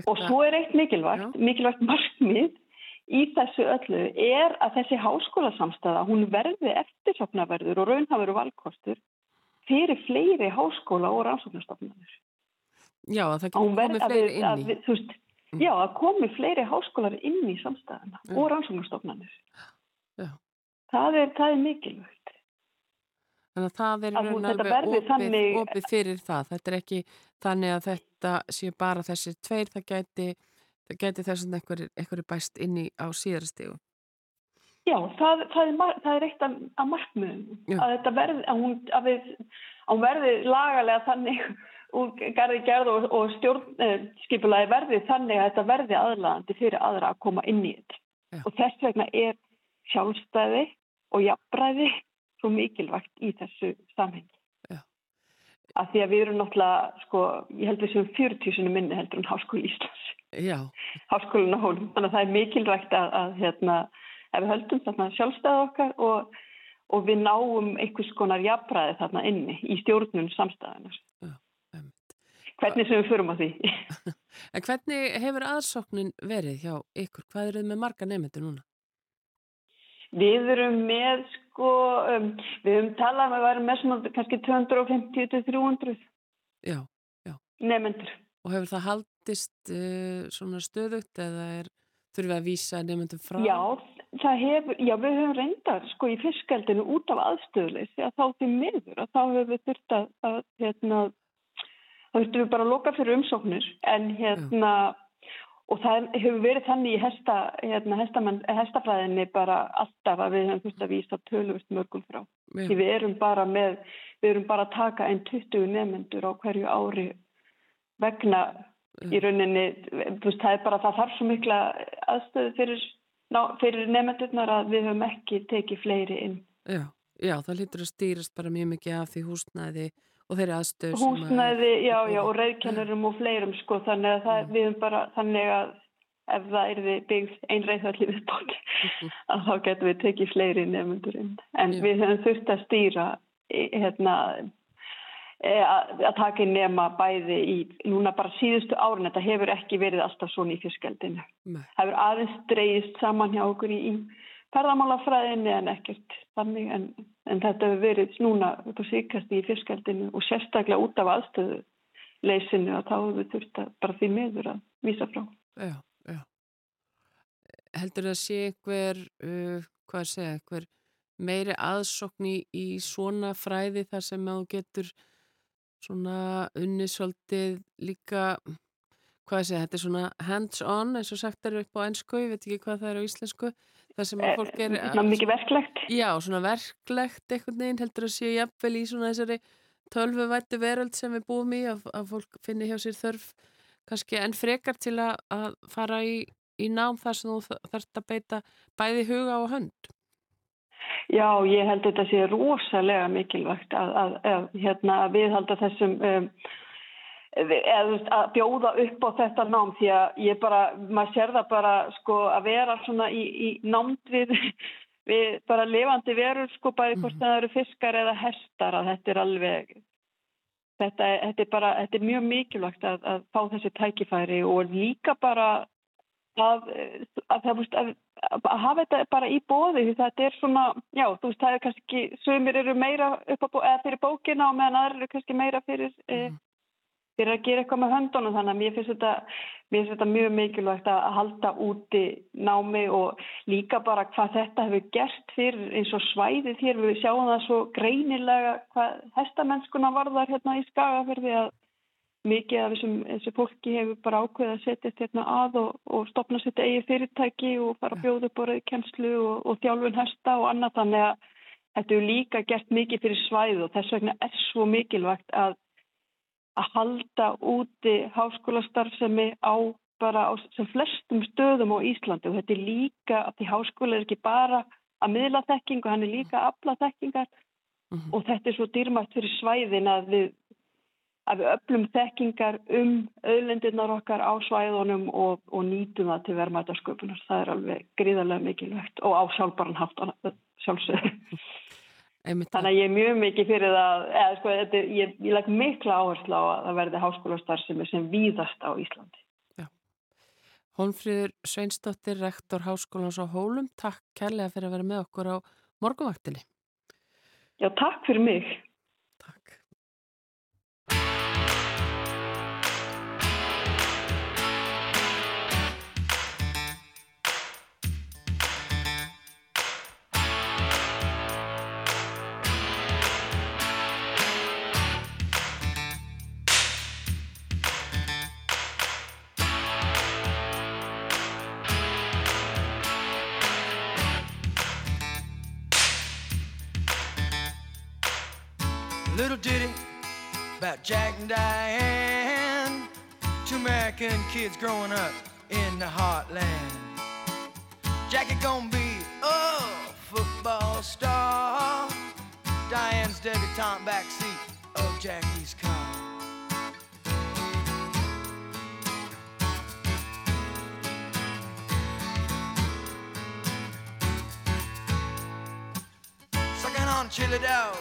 Og svo er eitt mikilvægt, Já. mikilvægt markmið í þessu öllu er að þessi háskólasamstæða hún verði eftirsopnaverður og raunhafur og valkostur fyrir fleiri háskóla og rannsóknarstofnarnir. Já, að það komið fleiri inn í. Við, veist, mm. Já, að komi fleiri háskólar inn í samstæðana mm. og rannsóknarstofnanir. Já. Það er, það er mikilvægt. Þannig að það er opið, þannig... opið fyrir það. Þetta er ekki þannig að þetta sé bara þessi tveir, það gæti, það gæti þess að einhverju bæst inn í á síðarstígu. Já, það, það, er, það er eitt af, markmiðum. Að þetta verði, að hún, að við, að hún verði lagalega þannig úr garði gerð og, og stjórnskipulaði verði þannig að þetta verði aðlæðandi fyrir aðra að koma inn í þetta. Já. Og þess vegna er sjálfstæði og jafnbræði svo mikilvægt í þessu samhengi. Að því að við erum náttúrulega, sko, ég held við sem 40 minni heldur en Háskóli Íslands. Já. Háskólinu hólum. Þannig að það er mikilvægt að, að hérna, ef við höldum þarna sjálfstæði okkar og, og við náum einhvers konar jafnbræði þarna inni í stjórnun samstæðanar hvernig sem við förum á því. en hvernig hefur aðsóknin verið hjá ykkur? Hvað eru þið með marga nefndir núna? Við erum með sko, um, við höfum talað með að vera með svona kannski 250-300 já, já. nefndir. Og hefur það haldist uh, svona stöðugt eða er, þurfum við að vísa nefndir frá? Já, hefur, já, við höfum reyndar sko í fiskaldinu út af aðstöðleis því að þá til miður að þá hefur við þurft að, að hérna, þá þurftum við bara að loka fyrir umsóknir en hérna Já. Og það hefur verið þannig í hesta, hérna, hestafræðinni bara alltaf að við hefum þurft að vísa tölvust mörgum frá. Því við erum með, við erum bara að taka einn 20 nefnendur á hverju ári vegna í rauninni, þú veist, það er bara það þarf svo mikla aðstöðu fyrir, fyrir nefndurnar að við höfum ekki tekið fleiri inn. Já, já, það lítur að stýrast bara mjög mikið af því húsnæði og þeirri aðstöðu Húsnæði, já, já, og reyðkennurum og fleirum, sko, þannig að það, við höfum bara, þannig að ef það er við byggð einreithalli viðbók, að þá getum við tekið fleiri nefndurinn. En já. við höfum þurft að stýra, hérna, Eh, að taka nema bæði í núna bara síðustu árun þetta hefur ekki verið alltaf svona í fyrskjaldinu það hefur aðeins dreyist saman hjá okkur í, í ferðamálafræðinni en ekkert þannig en, en þetta hefur verið núna upp á síkast í fyrskjaldinu og sérstaklega út af aðstöðu leysinu að þá hefur við þurft að bara því meður að vísa frá. Já, já. Heldur það að sé einhver uh, hvað segja, einhver meiri aðsokni í svona fræði þar sem þú getur svona unnisvöldið líka hvað ég segja, þetta er svona hands-on eins og sagt er upp á ennsku, ég veit ekki hvað það er á íslensku það sem að eh, fólk er Svona mikið verklegt. Já, svona verklegt einhvern veginn heldur að séu jafnvel í svona þessari tölvuvættu veröld sem við búum í að, að fólk finni hjá sér þörf kannski enn frekar til að, að fara í, í nám þar sem þú þarfst að beita bæði huga og hönd. Já, ég held þetta sé rosalega mikilvægt að, að, hérna, viðhalda þessum um, eða að bjóða upp á þetta nám því að ég bara, maður sér það bara sko að vera svona í, í námt við, við bara levandi verur sko bæði hvort það eru fiskar eða hestar að þetta er alveg þetta, þetta er bara, þetta er mjög mikilvægt að, að fá þessi tækifæri og líka bara að, að að að hafa þetta bara í bóði því þetta er svona, já, þú veist, það er kannski sögumir eru meira upp á, eða fyrir bókina og meðan aðra eru kannski meira fyrir mm. Fyrir að gera eitthvað með höndunum þannig að mér finnst þetta, mér finnst þetta mjög mikilvægt að halda úti námi og líka bara hvað þetta hefur gert fyrir eins og svæðið hér, við sjáum það svo greinilega hvað hestamennskuna varðar hérna í skagafyrði að mikið af þessum, þessu fólki hefur bara ákveðið að setjast hérna að og, og stopna sitt eigi fyrirtæki og bjóða upp á rauðkjenslu og, og þjálfun hesta og annað. Þannig að þetta er líka gert mikið fyrir svæðu og þess vegna er svo mikilvægt að, að halda úti háskólastarfsemi á bara á sem flestum stöðum á Íslandi og þetta er líka að því háskóla er ekki bara að miðla þekking og hann er líka að afla þekkingar mm -hmm. og þetta er svo dýrmætt fyrir svæðin að við að við öllum þekkingar um auðlendirnar okkar á svæðunum og, og nýtum það til verðmætasköpunar. Það er alveg gríðarlega mikilvægt og á sjálfbaran haft sjálfsögur. Þannig að ég er mjög mikið fyrir það, eða sko, þetta, ég, ég legg mikla áherslu á að það verði háskólastar sem er víðast á Íslandi. Já. Hónfríður Sveinsdóttir, rektor Háskólans á Hólum, takk kærlega fyrir að vera með okkur á morgunvaktinni. Já, takk fyrir mig. Little ditty about Jack and Diane, two American kids growing up in the heartland. Jackie gonna be a football star. Diane's debutante backseat of Jackie's car. Sucking on chili dog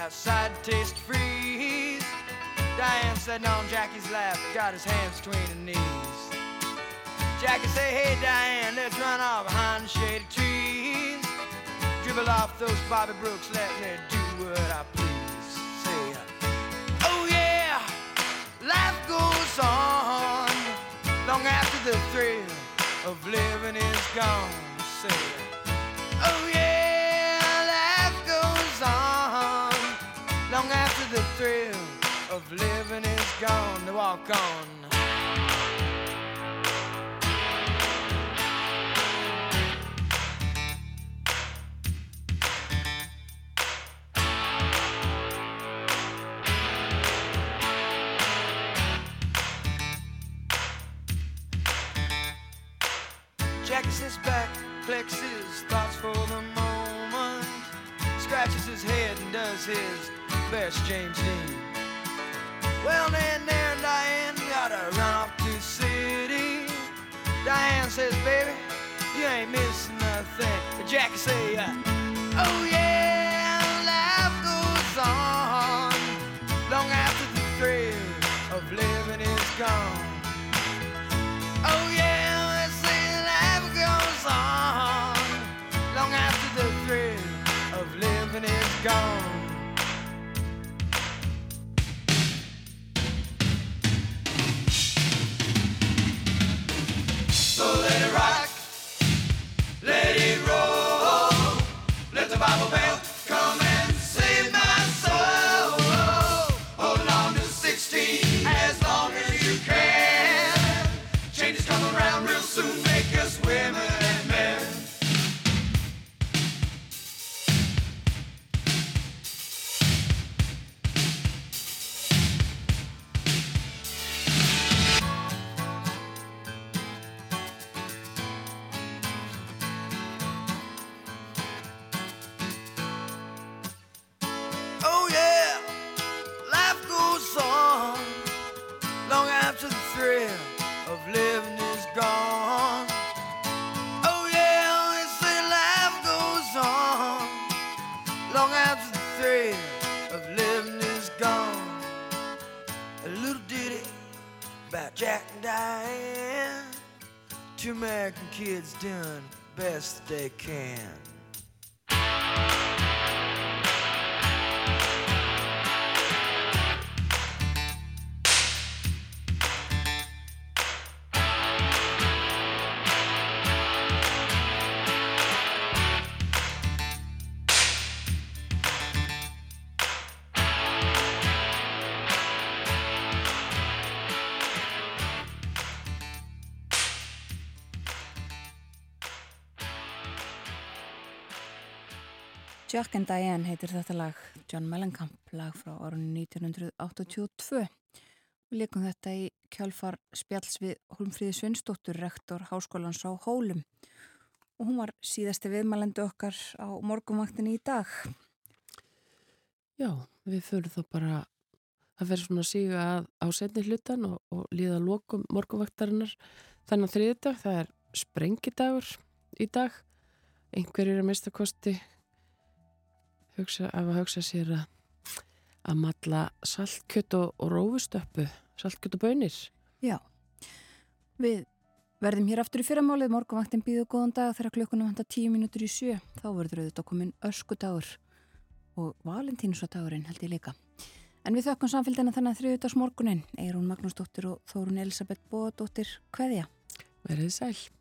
outside to taste freeze. Diane sitting on Jackie's lap, got his hands between her knees. Jackie say, hey Diane, let's run off behind the shady trees. Dribble off those Bobby Brooks, let me do what I please. Say, oh yeah, life goes on long after the thrill of living is gone. Say, of living is gone to walk on. Jack sits back, flexes, his thoughts for the moment, scratches his head and does his best James Dean. Well, then there Diane gotta run off to city. Diane says, baby, you ain't missing nothing. But Jackie say, uh, oh yeah, American kids doing best they can. Jack and Diane heitir þetta lag, John Mellencamp, lag frá árunni 1982. Við leikum þetta í kjálfar spjalls við Holmfríði Svinsdóttur, rektor Háskólans á Hólum. Og hún var síðasti viðmælendu okkar á morgumvaktinni í dag. Já, við fyrir þá bara að vera svona síga að á setni hlutan og, og líða lokum morguvaktarinnar. Þannig að þriðdag, það er sprengidagur í dag. Einhver er að mista kosti hugsa, að hugsa sér að að matla saltkjött og, og rófustöppu, saltkjött og bönir. Já, við verðum hér aftur í fyrramálið, morgunvaktin býðu góðan dag þegar klukkunum vantar tíu mínútur í sjö, þá verður auðvitað komin öskudagur og valentínusdagurinn held ég líka. En við þökkum samfélgina þennan þriðutags morgunin, Eirún Magnúsdóttir og Þórun Elisabeth Bóadóttir, hveðja. Verðið sæl.